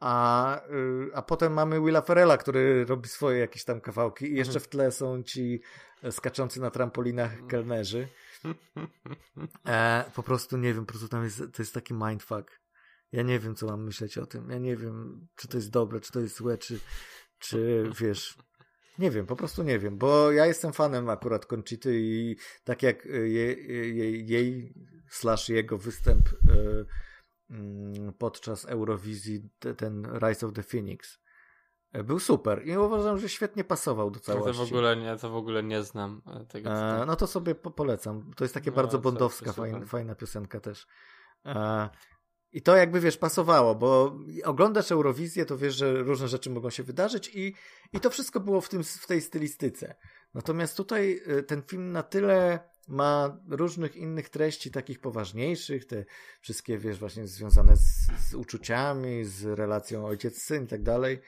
a, y, a potem mamy Willa Ferrella, który robi swoje jakieś tam kawałki i jeszcze w tle są ci skaczący na trampolinach kelnerzy. E, po prostu nie wiem, po prostu tam jest, to jest taki mindfuck. Ja nie wiem, co mam myśleć o tym. Ja nie wiem, czy to jest dobre, czy to jest złe, czy, czy wiesz, nie wiem, po prostu nie wiem, bo ja jestem fanem akurat Conchity i tak jak jej, jej, jej slash jego występ mm, podczas Eurowizji ten Rise of the Phoenix. E, był super i uważam, że świetnie pasował do całości. To w ogóle nie, to w ogóle nie znam e, tego. E, no to sobie po polecam. To jest takie No, bardzo bondowska, fajna, fajna piosenka też. E, I to jakby, wiesz, pasowało, bo oglądasz Eurowizję, to wiesz, że różne rzeczy mogą się wydarzyć i, i to wszystko było w, tym, w tej stylistyce. Natomiast tutaj e, ten film na tyle ma różnych innych treści, takich poważniejszych, te wszystkie, wiesz, właśnie związane z, z uczuciami, z relacją ojciec-syn i tak dalej,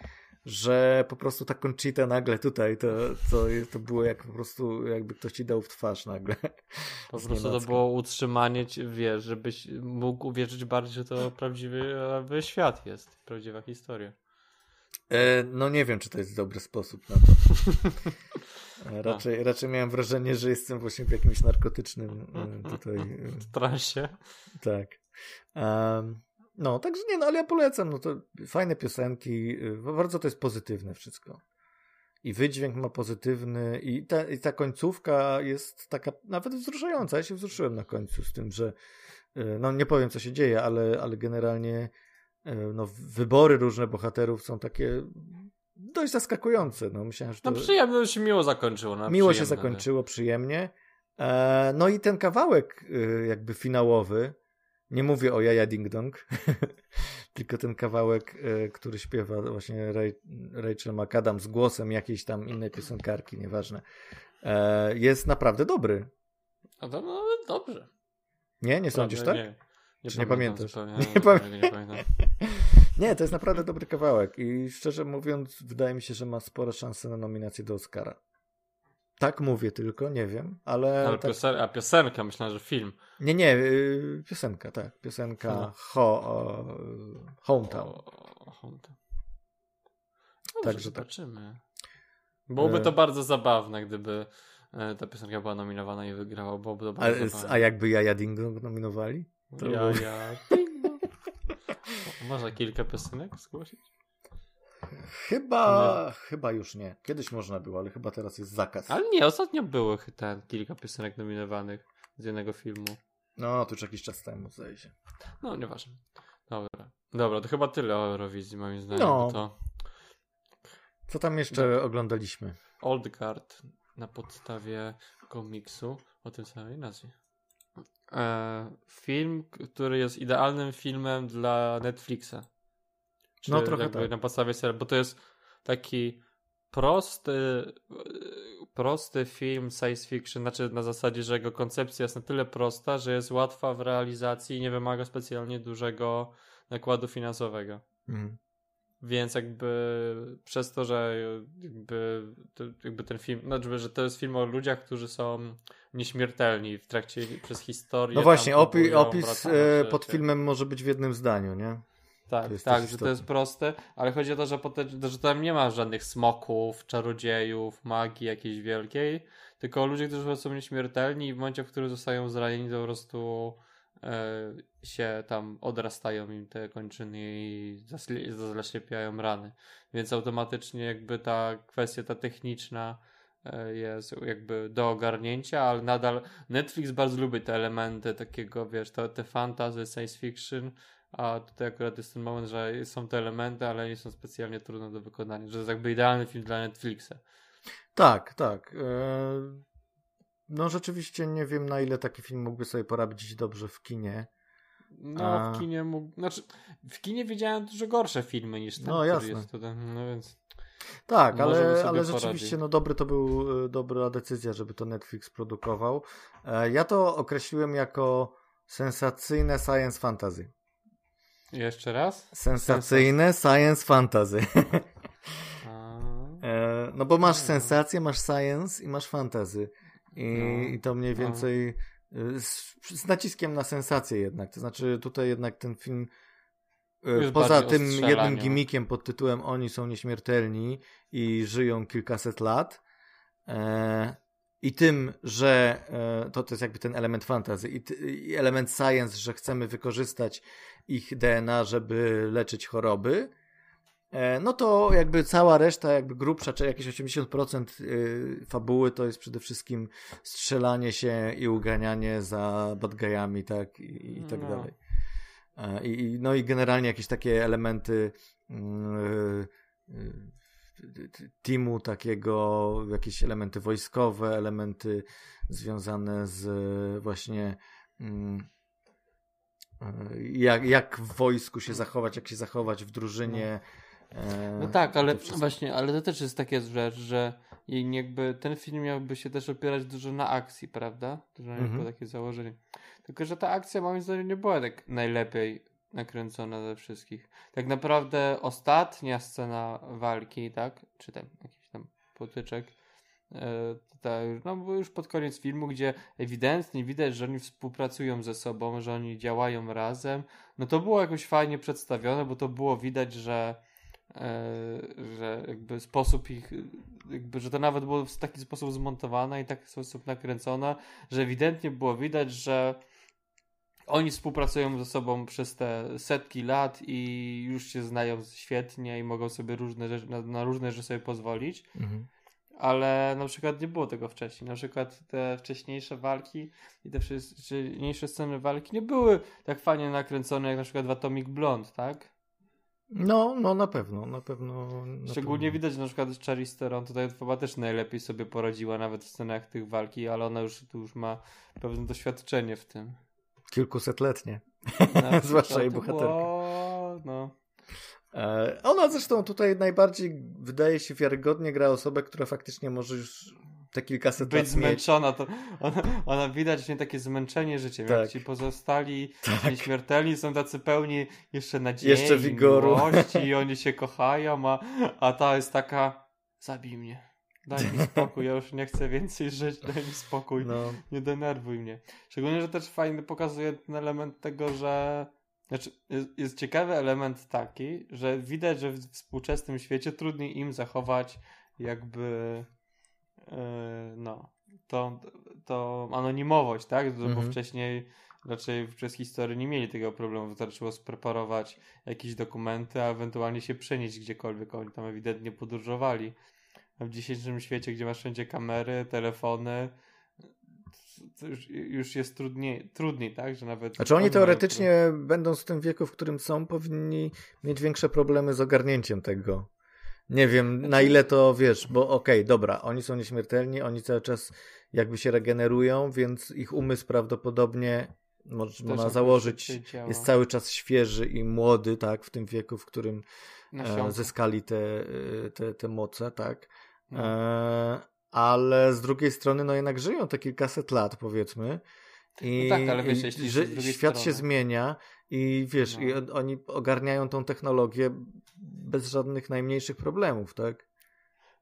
że po prostu ta Conchita nagle tutaj, to, to, to było jak po prostu, jakby ktoś ci dał w twarz nagle. Po prostu to było utrzymanie, wiesz, żebyś mógł uwierzyć bardziej, że to prawdziwy e, świat jest, prawdziwa historia. E, no nie wiem, czy to jest dobry sposób na to. E, *laughs* raczej, raczej miałem wrażenie, że jestem właśnie w jakimś narkotycznym e, tutaj, *laughs* transie. tak. Em, no, także nie, no ale ja polecam, no to fajne piosenki, y, bardzo to jest pozytywne wszystko. I wydźwięk ma pozytywny i ta, i ta końcówka jest taka nawet wzruszająca. Ja się wzruszyłem na końcu z tym, że y, no nie powiem co się dzieje, ale, ale generalnie y, no, wybory różne bohaterów są takie dość zaskakujące. No, myślałem, że to No przyjemnie się miło zakończyło. No, miło się przyjemne, zakończyło, przyjemnie. E, no i ten kawałek jakby finałowy, nie mówię o Jaja Ding Dong, *laughs* tylko ten kawałek, y, który śpiewa właśnie Rachel McAdams z głosem jakiejś tam innej piosenkarki, nieważne, e, jest naprawdę dobry. No to no, dobrze. Nie? Nie sądzisz tak? Nie, nie, Czy nie pamiętam pamiętasz? zupełnie. Nie Nie, pamię- nie, nie pamiętam. *laughs* Nie, to jest naprawdę dobry kawałek i szczerze mówiąc, wydaje mi się, że ma spore szanse na nominację do Oscara. Tak mówię tylko, nie wiem, ale. Ale tak... piosen- a piosenka, myślałem, że film. Nie, nie, y, piosenka, tak. Piosenka No. ho, o, Hometown. O, Hometown. Także tak. zobaczymy. Byłoby E. to bardzo zabawne, gdyby e, ta piosenka była nominowana i wygrała. Byłoby to A, bardzo a zabawne. jakby Jaja Ding Dong nominowali? to ja, było- ja, ding dong. *laughs* Można kilka piosenek zgłosić? Chyba, chyba już nie. Kiedyś można było, ale chyba teraz jest zakaz. Ale nie, ostatnio było ten, kilka piosenek nominowanych z jednego filmu. No, to już jakiś czas temu, zdaje się. No, nieważne. Dobra. Dobra, to chyba tyle o Eurowizji moim zdaniem. No. To Co tam jeszcze oglądaliśmy? Old Guard na podstawie komiksu o tym samej nazwie. E, film, który jest idealnym filmem dla Netflixa. Czy No, trochę tak. na podstawie serialu, bo to jest taki prosty, prosty film science fiction, znaczy na zasadzie, że jego koncepcja jest na tyle prosta, że jest łatwa w realizacji i nie wymaga specjalnie dużego nakładu finansowego. Mhm. Więc jakby przez to, że jakby, jakby ten film, znaczy, że to jest film o ludziach, którzy są nieśmiertelni w trakcie, przez historię. No właśnie, opi- opis e, pod filmem może być w jednym zdaniu, nie? Tak, tak, że to jest proste, ale chodzi o to, że, potem, że tam nie ma żadnych smoków, czarodziejów, magii jakiejś wielkiej, tylko ludzie, którzy są nieśmiertelni i w momencie, w którym zostają zranieni, to po prostu e, się tam odrastają im te kończyny i zaślepiają rany. Więc automatycznie jakby ta kwestia ta techniczna e, jest jakby do ogarnięcia, ale nadal Netflix bardzo lubi te elementy takiego, wiesz, te, te fantasy, science fiction, a tutaj akurat jest ten moment, że są te elementy, ale nie są specjalnie trudne do wykonania, że to jest jakby idealny film dla Netflixa. Tak, tak. E, no rzeczywiście nie wiem, na ile taki film mógłby sobie poradzić dobrze w kinie. No, A. w kinie mógł, znaczy w kinie widziałem dużo gorsze filmy niż ten, No, który jasne. jest tutaj, no więc Tak, ale, ale rzeczywiście no dobry to był e, dobra decyzja, żeby to Netflix produkował. E, Ja to określiłem jako sensacyjne science fantasy. Jeszcze raz? Sensacyjne science fantasy. *laughs* E, No bo masz No. sensację, masz science i masz fantasy. I, No. i to mniej No. więcej y, z, z naciskiem na sensację jednak. To znaczy tutaj jednak ten film y, Jest poza tym jednym strzelaniu. gimmickiem pod tytułem Oni są nieśmiertelni i żyją kilkaset lat e, i tym, że e, to, to jest jakby ten element fantasy i, i element science, że chcemy wykorzystać ich DNA, żeby leczyć choroby, E, No to jakby cała reszta, jakby grubsza, czy jakieś 80% y, fabuły to jest przede wszystkim strzelanie się i uganianie za bad guyami, tak, i, i tak No. dalej. E, I, no i generalnie jakieś takie elementy yy, yy, teamu takiego, jakieś elementy wojskowe, elementy związane z właśnie yy, jak, jak w wojsku się zachować, jak się zachować w drużynie. No, no tak, ale właśnie, ale to też jest taka rzecz, że jakby ten film miałby się też opierać dużo na akcji, prawda? Dużo mhm. było takie założenie. Tylko, że ta akcja moim zdaniem nie była tak najlepiej nakręcona ze wszystkich. Tak naprawdę ostatnia scena walki, tak? Czy tam jakiś tam potyczek, e, no bo już pod koniec filmu, gdzie ewidentnie widać, że oni współpracują ze sobą, że oni działają razem, no to było jakoś fajnie przedstawione, bo to było widać, że e, że jakby sposób ich, jakby, że to nawet było w taki sposób zmontowane i taki sposób nakręcone, że ewidentnie było widać, że oni współpracują ze sobą przez te setki lat i już się znają świetnie i mogą sobie różne rzeczy, na, na różne rzeczy sobie pozwolić. Mhm. Ale na przykład nie było tego wcześniej. Na przykład te wcześniejsze walki i te wcześniejsze sceny walki nie były tak fajnie nakręcone jak na przykład w Atomic Blonde, tak? No, no na pewno, na pewno. Na Szczególnie pewno. widać, na przykład Charlize Theron tutaj chyba też najlepiej sobie poradziła nawet w scenach tych walki, ale ona już tu już ma pewne doświadczenie w tym. Kilkusetletnie. *laughs* Zwłaszcza jej bohaterka. no. E, ona zresztą tutaj najbardziej wydaje się wiarygodnie gra osobę, która faktycznie może już te kilkaset Być lat zmęczona, to ona, ona widać nie takie zmęczenie życiem. Tak. Jak ci pozostali tak. nieśmiertelni są tacy pełni jeszcze nadziei, jeszcze wigoru. i *laughs* oni się kochają, a, a ta jest taka zabij mnie. Daj mi spokój, ja już nie chcę więcej żyć, daj mi spokój, no. nie denerwuj mnie. Szczególnie, że też fajny pokazuje ten element tego, że znaczy, jest, jest ciekawy element taki, że widać, że w współczesnym świecie trudniej im zachować jakby yy, no, to, to anonimowość, tak? Mhm. Bo wcześniej raczej przez historię nie mieli tego problemu, wystarczyło spreparować jakieś dokumenty, a ewentualnie się przenieść gdziekolwiek, oni tam ewidentnie podróżowali w dzisiejszym świecie, gdzie masz wszędzie kamery, telefony, już, już, jest trudniej, trudniej, tak? Że nawet. Znaczy oni teoretycznie, mają... będąc w tym wieku, w którym są, powinni mieć większe problemy z ogarnięciem tego. Nie wiem, znaczy... na ile to wiesz, bo okej, okay, dobra, oni są nieśmiertelni, oni cały czas jakby się regenerują, więc ich umysł prawdopodobnie można założyć, jest cały czas świeży i młody, tak, w tym wieku, w którym e, zyskali te, e, te, te moce, tak. No. E, ale z drugiej strony, no jednak żyją te kilkaset lat, powiedzmy. I, no tak, ale wiesz, jeśli że świat strony... się zmienia i wiesz, no. i oni ogarniają tą technologię bez żadnych najmniejszych problemów, tak?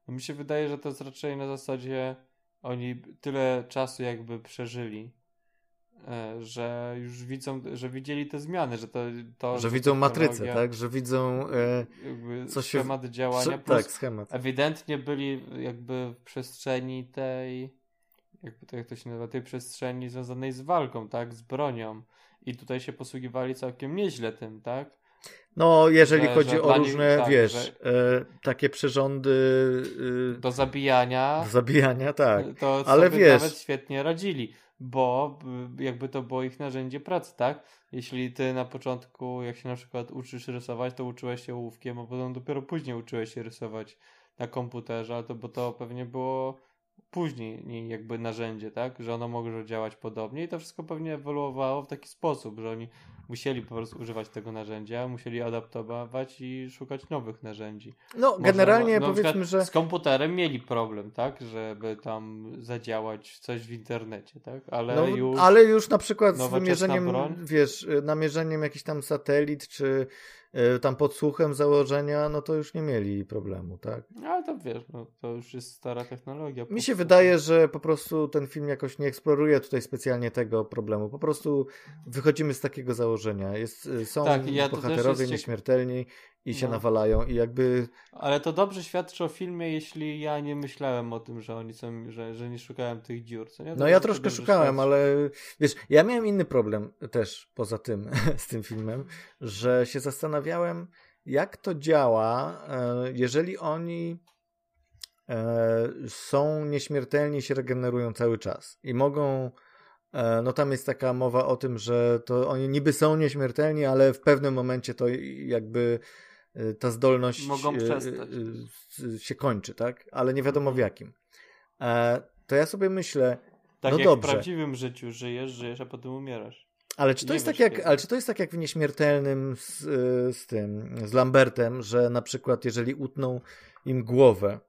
No mi się wydaje, że to jest raczej na zasadzie oni tyle czasu jakby przeżyli, że już widzą, że widzieli te zmiany, że to... to że widzą matrycę, tak? Że widzą e, schemat się... działania. tak, schemat. Ewidentnie byli jakby w przestrzeni tej, jakby to, jak to się nazywa, tej przestrzeni związanej z walką, tak? Z bronią. I tutaj się posługiwali całkiem nieźle tym, tak? No, jeżeli że, chodzi że o różne, tak, wiesz, że... e, takie przyrządy. E, do zabijania. Do zabijania, tak. To Ale wiesz. nawet świetnie radzili bo y, jakby to było ich narzędzie pracy, tak? Jeśli ty na początku, jak się na przykład uczysz rysować, to uczyłeś się ołówkiem, a potem dopiero później uczyłeś się rysować na komputerze, to bo to pewnie było później jakby narzędzie, tak? Że ono może działać podobnie i to wszystko pewnie ewoluowało w taki sposób, że oni musieli po prostu używać tego narzędzia, musieli adaptować i szukać nowych narzędzi. No, Można, generalnie no, powiedzmy, że... Z komputerem mieli problem, tak? Żeby tam zadziałać coś w internecie, tak? Ale, no, już, ale już na przykład z wymierzeniem, broń? wiesz, namierzeniem jakiś tam satelit, czy E, tam podsłuchem założenia, no to już nie mieli problemu, tak? Ale to wiesz, no, to już jest stara technologia. Mi się wydaje, że po prostu ten film jakoś nie eksploruje tutaj specjalnie tego problemu. Po prostu wychodzimy z takiego założenia. Jest, e, są tak, ja bohaterowie nieśmiertelni i się no. nawalają i jakby... Ale to dobrze świadczy o filmie, jeśli ja nie myślałem o tym, że oni są, że, że nie szukałem tych dziur, co nie? no ja troszkę szukałem, świadczy. ale wiesz, ja miałem inny problem też poza tym, *laughs* z tym filmem, że się zastanawiałem, jak to działa, e, jeżeli oni e, są nieśmiertelni, się regenerują cały czas i mogą no tam jest taka mowa o tym, że to oni niby są nieśmiertelni, ale w pewnym momencie to jakby e, ta zdolność Mogą e, przestać. e, e, się kończy, tak? Ale nie wiadomo w Mhm. jakim. E, To ja sobie myślę, Tak No jak dobrze. w prawdziwym życiu żyjesz, żyjesz, a potem umierasz. Ale czy to Nie jest tak jak, kiedy. ale czy to jest tak jak w nieśmiertelnym z, z tym, z Lambertem, że na przykład jeżeli utną im głowę,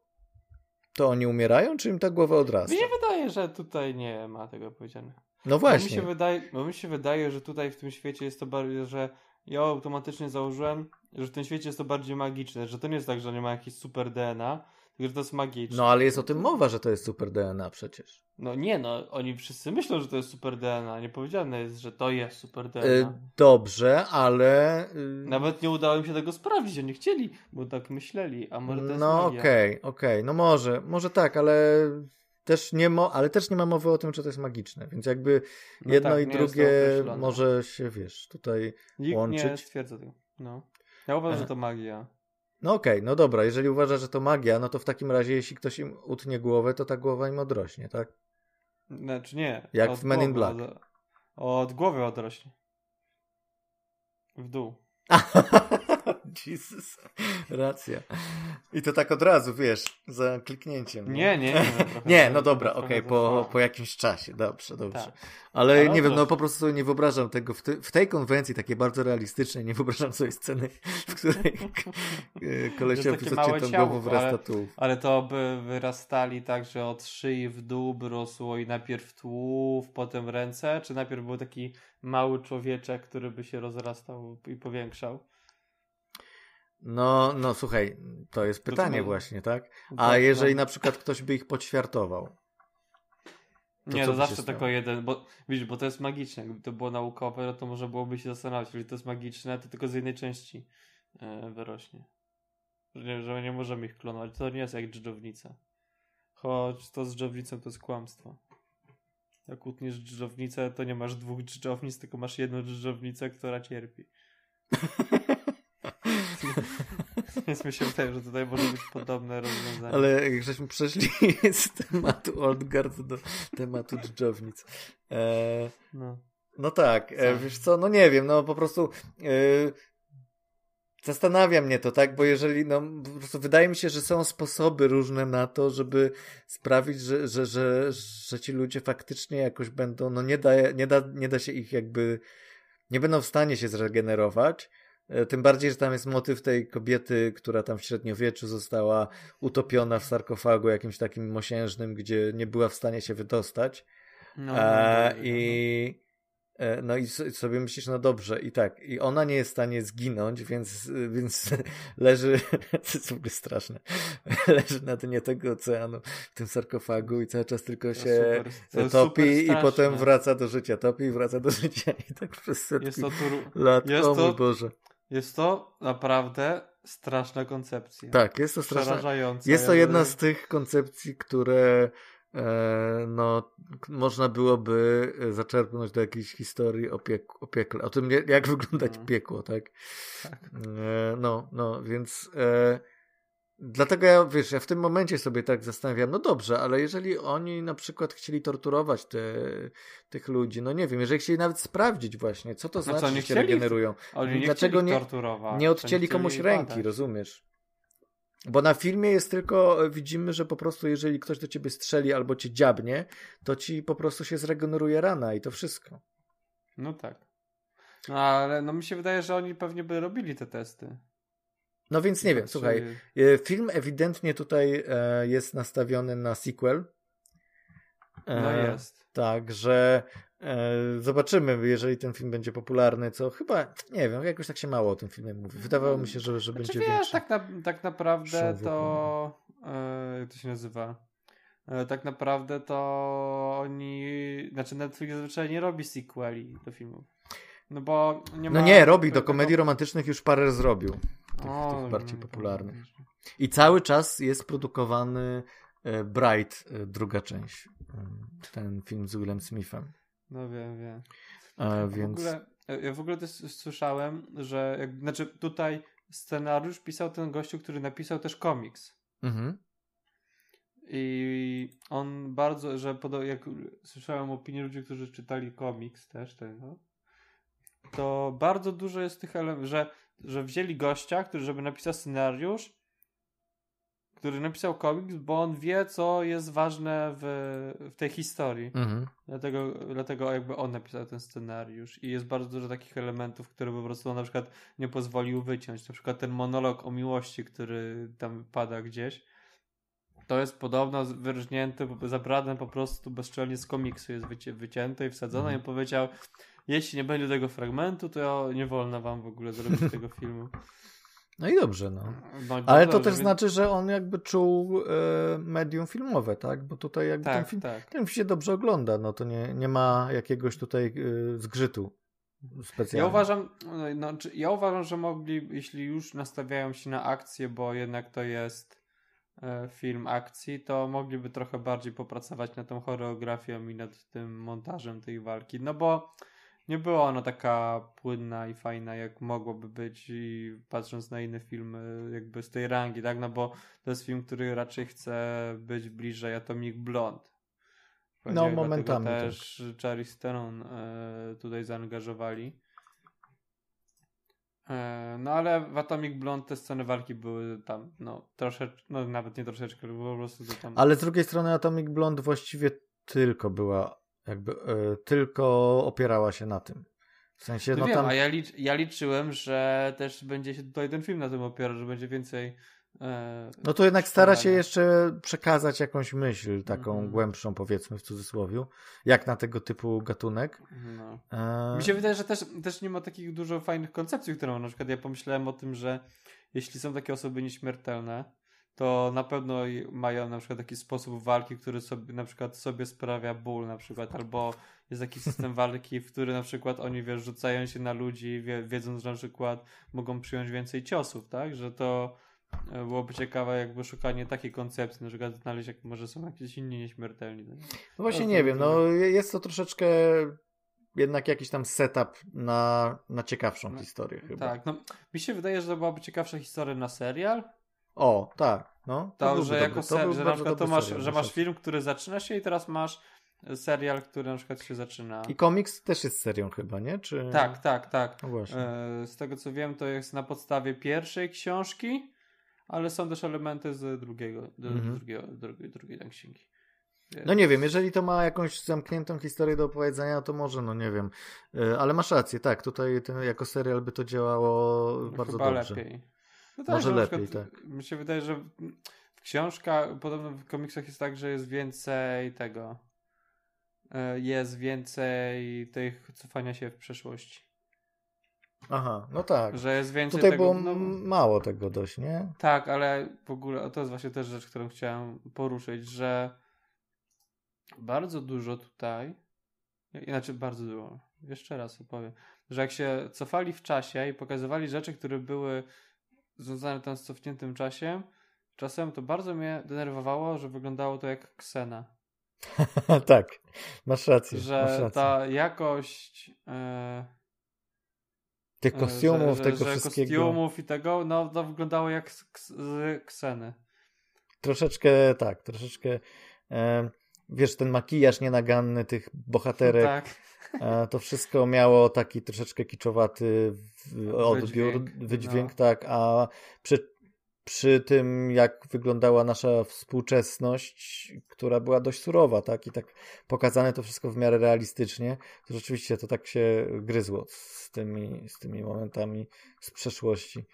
to oni umierają, czy im ta głowa odrasta? Mi się wydaje, że tutaj nie ma tego powiedziane. No Bo mi, się właśnie. wydaje, bo mi się wydaje, że tutaj w tym świecie jest to bardziej, że ja automatycznie założyłem, że w tym świecie jest to bardziej magiczne, że to nie jest tak, że nie ma jakiejś super DNA, tylko że to jest magiczne. No ale jest o tym mowa, że to jest super DNA przecież. No nie, no oni wszyscy myślą, że to jest super DNA, nie powiedziane jest, że to jest super DNA. Y, dobrze, ale... y, Nawet nie udało im się tego sprawdzić, oni chcieli, bo tak myśleli, a może to jest No okej, okej, no może, może tak, ale też nie mo, ale też nie ma mowy o tym, czy to jest magiczne, więc jakby No jedno tak, i nie drugie może się, wiesz, tutaj Nikt nie łączyć. stwierdza tego. No. Ja uważam, E. że to magia. No okej, no dobra, jeżeli uważa, że to magia, no to w takim razie, jeśli ktoś im utnie głowę, to ta głowa im odrośnie, tak? Znaczy nie. Jak w Men in Black. Od, od głowy odrośnie. W dół. *laughs* *laughs* Jezus, racja. I to tak od razu, wiesz, za kliknięciem. Nie, nie, nie. No, Nie, za- no dobra, okej, za- po, po jakimś czasie, dobrze, dobrze. Tak. Ale, Ale nie wiem, no po prostu sobie nie wyobrażam tego, w, ty, w tej konwencji takiej bardzo realistycznej, nie wyobrażam sobie sceny, w której *laughs* e, kolesiowi z odciętą głową wyrasta ale- tułów. Ale to by wyrastali tak, że od szyi w dół by rosło i najpierw tułów, potem ręce, czy najpierw był taki mały człowieczek, który by się rozrastał i powiększał? No, no słuchaj, to jest To pytanie co- właśnie, tak? A jeżeli no. na przykład ktoś by ich poćwiartował? To nie, to zawsze tylko jeden, bo widzisz, bo to jest magiczne. Gdyby to było naukowe, no to może byłoby się zastanawiać. Jeżeli to jest magiczne, to tylko z jednej części e, wyrośnie. Że nie, że nie możemy ich klonować. To nie jest jak dżdżownica. Choć to z dżdżownicą to jest kłamstwo. Jak utniesz dżdżownicę, to nie masz dwóch dżdżownic, tylko masz jedną dżdżownicę, która cierpi. *laughs* *laughs* Więc mi się wydaje, że tutaj może być podobne rozwiązanie. Ale jak żeśmy przeszli *laughs* z tematu Oldgard do tematu dżdżownic. E, No. no tak, e, Co? wiesz co, no nie wiem, no po prostu e, zastanawia mnie to, tak, bo jeżeli, no po prostu wydaje mi się, że są sposoby różne na to, żeby sprawić, że, że, że, że ci ludzie faktycznie jakoś będą, no nie da, nie da, nie da się ich jakby, nie będą w stanie się zregenerować. E, Tym bardziej, że tam jest motyw tej kobiety, która tam w średniowieczu została utopiona w sarkofagu jakimś takim mosiężnym, gdzie nie była w stanie się wydostać. No, E, no, no, I e, no i so- sobie myślisz, no dobrze, i tak, i ona nie jest w stanie zginąć, więc, więc *laughs* leży, *laughs* to jest w ogóle straszne, *laughs* leży na dnie tego oceanu w tym sarkofagu i cały czas tylko się super- topi i potem wraca do życia, topi i wraca do życia i tak przez setki Jest to, tur... lat, jest o mój to- Boże. Jest to naprawdę straszna koncepcja. Tak, jest to straszne. Przerażająca. Jest to jedna z tych koncepcji, które e, no, można byłoby e, zaczerpnąć do jakiejś historii o, piek- o piekle, o tym, jak- wyglądać No. piekło, tak? Tak. E, no, no, więc e, dlatego ja, wiesz, ja w tym momencie sobie tak zastanawiam, no dobrze, ale jeżeli oni na przykład chcieli torturować te, tych ludzi, no nie wiem, jeżeli chcieli nawet sprawdzić właśnie, co to No co, znaczy, nie że się regenerują, Oni nie Dlaczego nie- nie odcięli komuś chcieli ręki, badać. rozumiesz? Bo na filmie jest tylko, widzimy, że po prostu jeżeli ktoś do ciebie strzeli albo cię dziabnie, to ci po prostu się zregeneruje rana i to wszystko. No tak. No ale no mi się wydaje, że oni pewnie by robili te testy. No więc nie wiem, słuchaj, e, film ewidentnie tutaj e, jest nastawiony na sequel. E, No jest. Tak, że e, zobaczymy, jeżeli ten film będzie popularny, co chyba, nie wiem, jakoś tak się mało o tym filmie mówi. Wydawało mi się, że, że Znaczy, będzie wiesz, większy. tak, na, tak naprawdę to... Jak to się nazywa? Tak naprawdę to oni... Znaczy Netflix zazwyczaj nie robi sequeli do filmów. No bo nie ma... No nie, robi, do komedii romantycznych już parę zrobił. Tych, O, tych no, bardziej no, popularnych. no. I cały czas jest produkowany e, Bright, e, druga część. E, Ten film z Willem Smithem. No wiem, wiem. W Więc. ogóle, ja w ogóle też słyszałem, że jak, znaczy tutaj scenariusz pisał ten gościu, który napisał też komiks. Mhm. I on bardzo, że podo- jak słyszałem opinię ludzi, którzy czytali komiks też tego, to bardzo dużo jest tych elementów, że, że wzięli gościa, który żeby napisał scenariusz, który napisał komiks, bo on wie, co jest ważne w, w tej historii. Mhm. Dlatego, dlatego jakby on napisał ten scenariusz i jest bardzo dużo takich elementów, które po prostu on na przykład nie pozwolił wyciąć. Na przykład ten monolog o miłości, który tam pada gdzieś, to jest podobno wyrżnięty, zabrane po prostu bezczelnie z komiksu, jest wyci wycięte i wsadzone Mhm. i powiedział, jeśli nie będzie tego fragmentu, to nie wolno wam w ogóle zrobić tego *laughs* filmu. No i dobrze, no. No, Ale dobrze, to też więc- znaczy, że on jakby czuł e, medium filmowe, tak? Bo tutaj jakby ten Tak, film, tak. ten film się dobrze ogląda, no to nie, nie ma jakiegoś tutaj e, zgrzytu specjalnego. Ja uważam, no, czy- ja uważam, że mogli, jeśli już nastawiają się na akcję, bo jednak to jest film akcji, to mogliby trochę bardziej popracować nad tą choreografią i nad tym montażem tej walki. No bo nie była ona taka płynna i fajna, jak mogłoby być i patrząc na inne filmy jakby z tej rangi, tak? No bo to jest film, który raczej chce być bliżej Atomic Blonde. No, momentami, tak. też Charlize Theron e, tutaj zaangażowali. E, no ale w Atomic Blonde te sceny walki były tam, no troszeczkę, no nawet nie troszeczkę, ale po prostu to tam... Ale z drugiej strony Atomic Blonde właściwie tylko była, jakby e, tylko opierała się na tym. W sensie, No no wiem, tam... a ja, licz, ja liczyłem, że też będzie się tutaj ten film na tym opierał, że będzie więcej No to jednak stara się jeszcze przekazać jakąś myśl, taką Mhm. głębszą powiedzmy w cudzysłowie, jak na tego typu gatunek. No. E, Mi się wydaje, że też, też nie ma takich dużo fajnych koncepcji, które mam. Na przykład ja pomyślałem o tym, że jeśli są takie osoby nieśmiertelne, to na pewno mają na przykład taki sposób walki, który sobie na przykład sobie sprawia ból na przykład, albo jest taki system walki, w który na przykład oni wiesz, rzucają się na ludzi, wie, wiedząc, że na przykład mogą przyjąć więcej ciosów, tak? Że to e, byłoby ciekawe jakby szukanie takiej koncepcji, na przykład znaleźć jak może są jakieś inni nieśmiertelni. tak? No właśnie No, nie to- wiem, to- no jest to troszeczkę jednak jakiś tam setup na, na ciekawszą No, historię chyba. Tak, no mi się wydaje, że to byłaby ciekawsza historia na serial, O, tak, no. To, byłby że dobry. jako To ser, że na przykład to masz, serial, że masz film, który zaczyna się i teraz masz serial, który na przykład się zaczyna. I komiks też jest serią chyba, nie? Czy... Tak, tak, tak. No właśnie. E, z tego co wiem, to jest na podstawie pierwszej książki, ale są też elementy z drugiego, Mhm. drugiego, drugiej, drugiej tam księgi. No nie wiem, jeżeli to ma jakąś zamkniętą historię do opowiedzenia, to może, no nie wiem. E, Ale masz rację, tak, tutaj ten, jako serial by to działało bardzo Chyba dobrze. lepiej. No tak, Może lepiej, przykład tak. Mi się wydaje, że w- książkach, podobno w komiksach jest tak, że jest więcej tego. e, Jest więcej tych cofania się w przeszłości. Aha, no tak. Że jest więcej Tutaj tego. było no, mało tego dość, nie? tak, ale w ogóle to jest właśnie też rzecz, którą chciałem poruszyć, że bardzo dużo tutaj, inaczej bardzo dużo, jeszcze raz opowiem, że jak się cofali w czasie i pokazywali rzeczy, które były związane tam z cofniętym czasie, czasem to bardzo mnie denerwowało, że wyglądało to jak Ksena. *laughs* tak, masz rację. masz Że rację. ta jakość e, Tych e, kostiumów, że, tego że, że wszystkiego. kostiumów i tego, no to wyglądało jak z, z Kseny. Troszeczkę, tak, troszeczkę. E, wiesz, ten makijaż nienaganny tych bohaterek, Tak. e, to wszystko miało taki troszeczkę kiczowaty odbiór, Wydźwięk, wydźwięk, no. tak, a przy, przy tym, jak wyglądała nasza współczesność, która była dość surowa, tak, i tak pokazane to wszystko w miarę realistycznie, to rzeczywiście to tak się gryzło z tymi, z tymi momentami z przeszłości.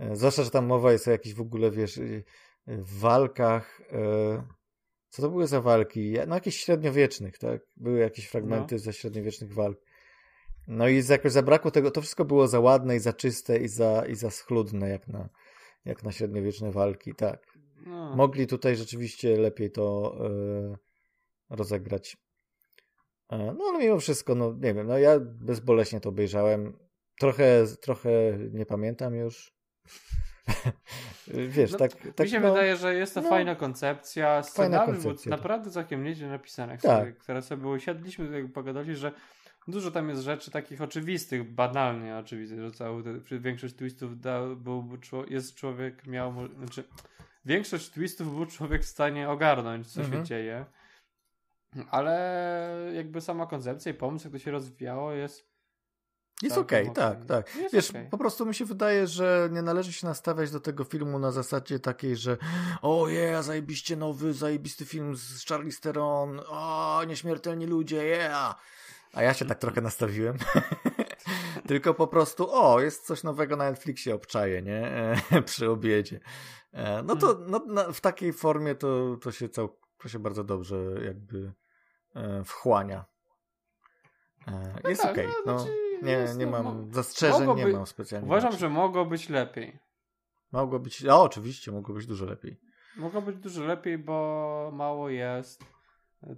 E, Zwłaszcza, że tam mowa jest o jakichś w ogóle, wiesz, y, w walkach. e, Co to były za walki? No jakichś średniowiecznych, tak? Były jakieś fragmenty ze średniowiecznych walk. No i z- jakoś zabrakło tego, to wszystko było za ładne i za czyste i za, i za schludne, jak na, jak na średniowieczne walki, tak. No. Mogli tutaj rzeczywiście lepiej to e, rozegrać. E, no ale mimo wszystko, no nie wiem, no ja bezboleśnie to obejrzałem. Trochę, trochę nie pamiętam już. *laughs* Wiesz, No, tak, tak Mi się no, wydaje, że jest to no, fajna koncepcja. Scenariusz był koncepcja, tak. naprawdę całkiem nieźle napisany. Tak. sobie, które sobie usiadliśmy, tak pogadali, że dużo tam jest rzeczy takich oczywistych, banalnie oczywistych, że cały, te- większość twistów da, był, jest człowiek, miał, znaczy większość twistów był człowiek w stanie ogarnąć, co Mhm. się dzieje. Ale jakby sama koncepcja i pomysł, jak to się rozwijało, jest. Jest Całkiem okej, tak, okej. tak. Jest Wiesz, okej. po prostu mi się wydaje, że nie należy się nastawiać do tego filmu na zasadzie takiej, że o yeah, zajebiście nowy, zajebisty film z Charlie Theron, o, nieśmiertelni ludzie, yeah. A ja się tak trochę nastawiłem. *laughs* Tylko po prostu, o, jest coś nowego na Netflixie, obczaję, nie? E, *laughs* Przy obiedzie. E, No to no, na, w takiej formie to, to, się cał, to się bardzo dobrze jakby wchłania. Jest tak, okej. no, No, nie, nie no, mam zastrzeżeń, nie mam specjalnie. Uważam, nic. że mogło być lepiej. Mogło być, a oczywiście, mogło być dużo lepiej. Mogło być dużo lepiej, bo mało jest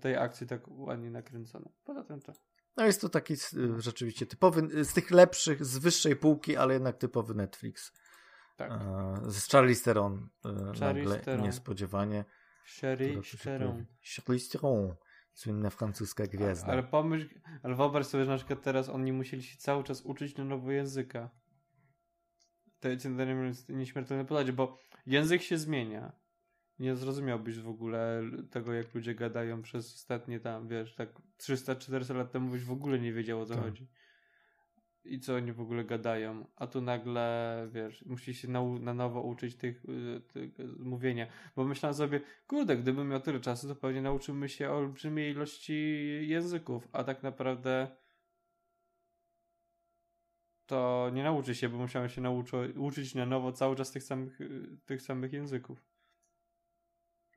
tej akcji tak ładnie nakręcone. Poza tym to. No jest to taki y, rzeczywiście typowy, y, z tych lepszych, z wyższej półki, ale jednak typowy Netflix. Tak. Z Charlie Theron y, nagle Theron. niespodziewanie. Charlize Theron, słynna francuska gwiazda. Ale pomyśl, ale wyobraź sobie, że na przykład teraz oni musieli się cały czas uczyć na nowo języka. Te ten nieśmiertelne podać, bo język się zmienia. Nie zrozumiałbyś w ogóle tego, jak ludzie gadają przez ostatnie tam, wiesz, tak 300-400 lat temu byś w ogóle nie wiedział o co Tak. chodzi. I co oni w ogóle gadają. A tu nagle, wiesz, musisz się na, na nowo uczyć tych, y, tych y, mówienia. Bo myślałem sobie, kurde, gdybym miał tyle czasu, to pewnie nauczymy się olbrzymiej ilości języków, a tak naprawdę to nie nauczy się, bo musiałem się nauczy, uczyć na nowo cały czas tych samych, y, tych samych języków.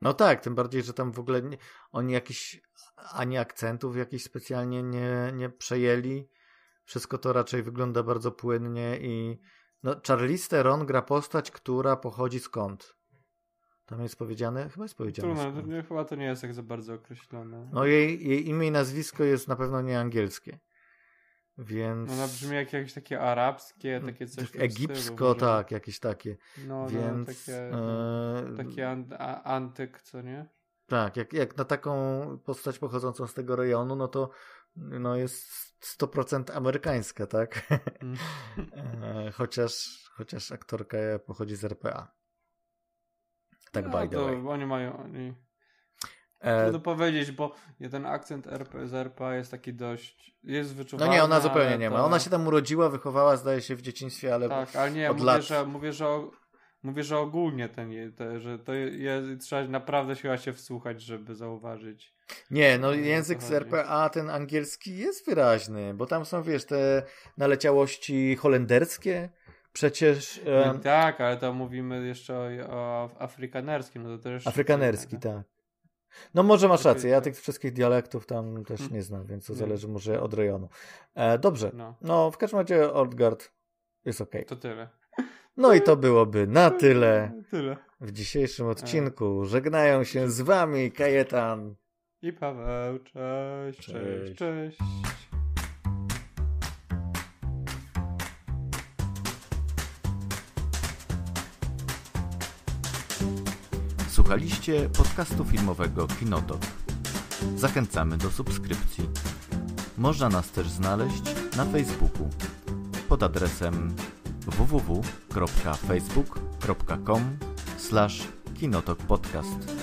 No tak, tym bardziej, że tam w ogóle nie, oni jakiś ani akcentów jakichś specjalnie nie, nie przejęli. Wszystko to raczej wygląda bardzo płynnie i no, Charlize Theron gra postać, która pochodzi skąd? Tam jest powiedziane? Chyba jest powiedziane. Trudno, to, chyba to nie jest tak za bardzo określone. No jej, jej imię i nazwisko jest na pewno nie angielskie. Więc... Ona brzmi jak jakieś takie arabskie, takie coś Egipsko, stylu, tak, jakieś takie. No, Więc... no, takie, e, takie an, a, antyk, co nie? Tak, jak, jak na taką postać pochodzącą z tego rejonu, no to no jest 100% amerykańska, tak? Mm. *laughs* E, chociaż, chociaż aktorka pochodzi z RPA. Tak no, by the to way. Oni mają, oni... E, Trudno powiedzieć, bo ten akcent RP, z RPA jest taki dość, jest no wyczuwalny. nie, ona zupełnie nie ma. to- Ona się tam urodziła, wychowała, zdaje się, w dzieciństwie, ale Tak, ale nie, od mówię, lat. że, mówię, że, o- mówię, że ogólnie ten, te, że to jest, trzeba naprawdę chyba się wsłuchać, żeby zauważyć. Nie, no język z. RPA, ten angielski jest wyraźny, bo tam są, wiesz, te naleciałości holenderskie. Przecież e, tak, ale to mówimy jeszcze o, o afrykanerskim, no to też afrykanerski, tak. No może masz Takie- rację, ja tych wszystkich dialektów tam też nie znam, więc to zależy może od rejonu. E, dobrze, No, no w każdym razie Oldgard jest okej. to tyle. No i to byłoby na *laughs* tyle Tyle. w dzisiejszym odcinku. Żegnają się z wami Kajetan. I Paweł, cześć, cześć, Cześć. cześć. Słuchaliście podcastu filmowego Kinotok. Zachęcamy do subskrypcji. Można nas też znaleźć na Facebooku pod adresem www.facebook.com/kinotokpodcast.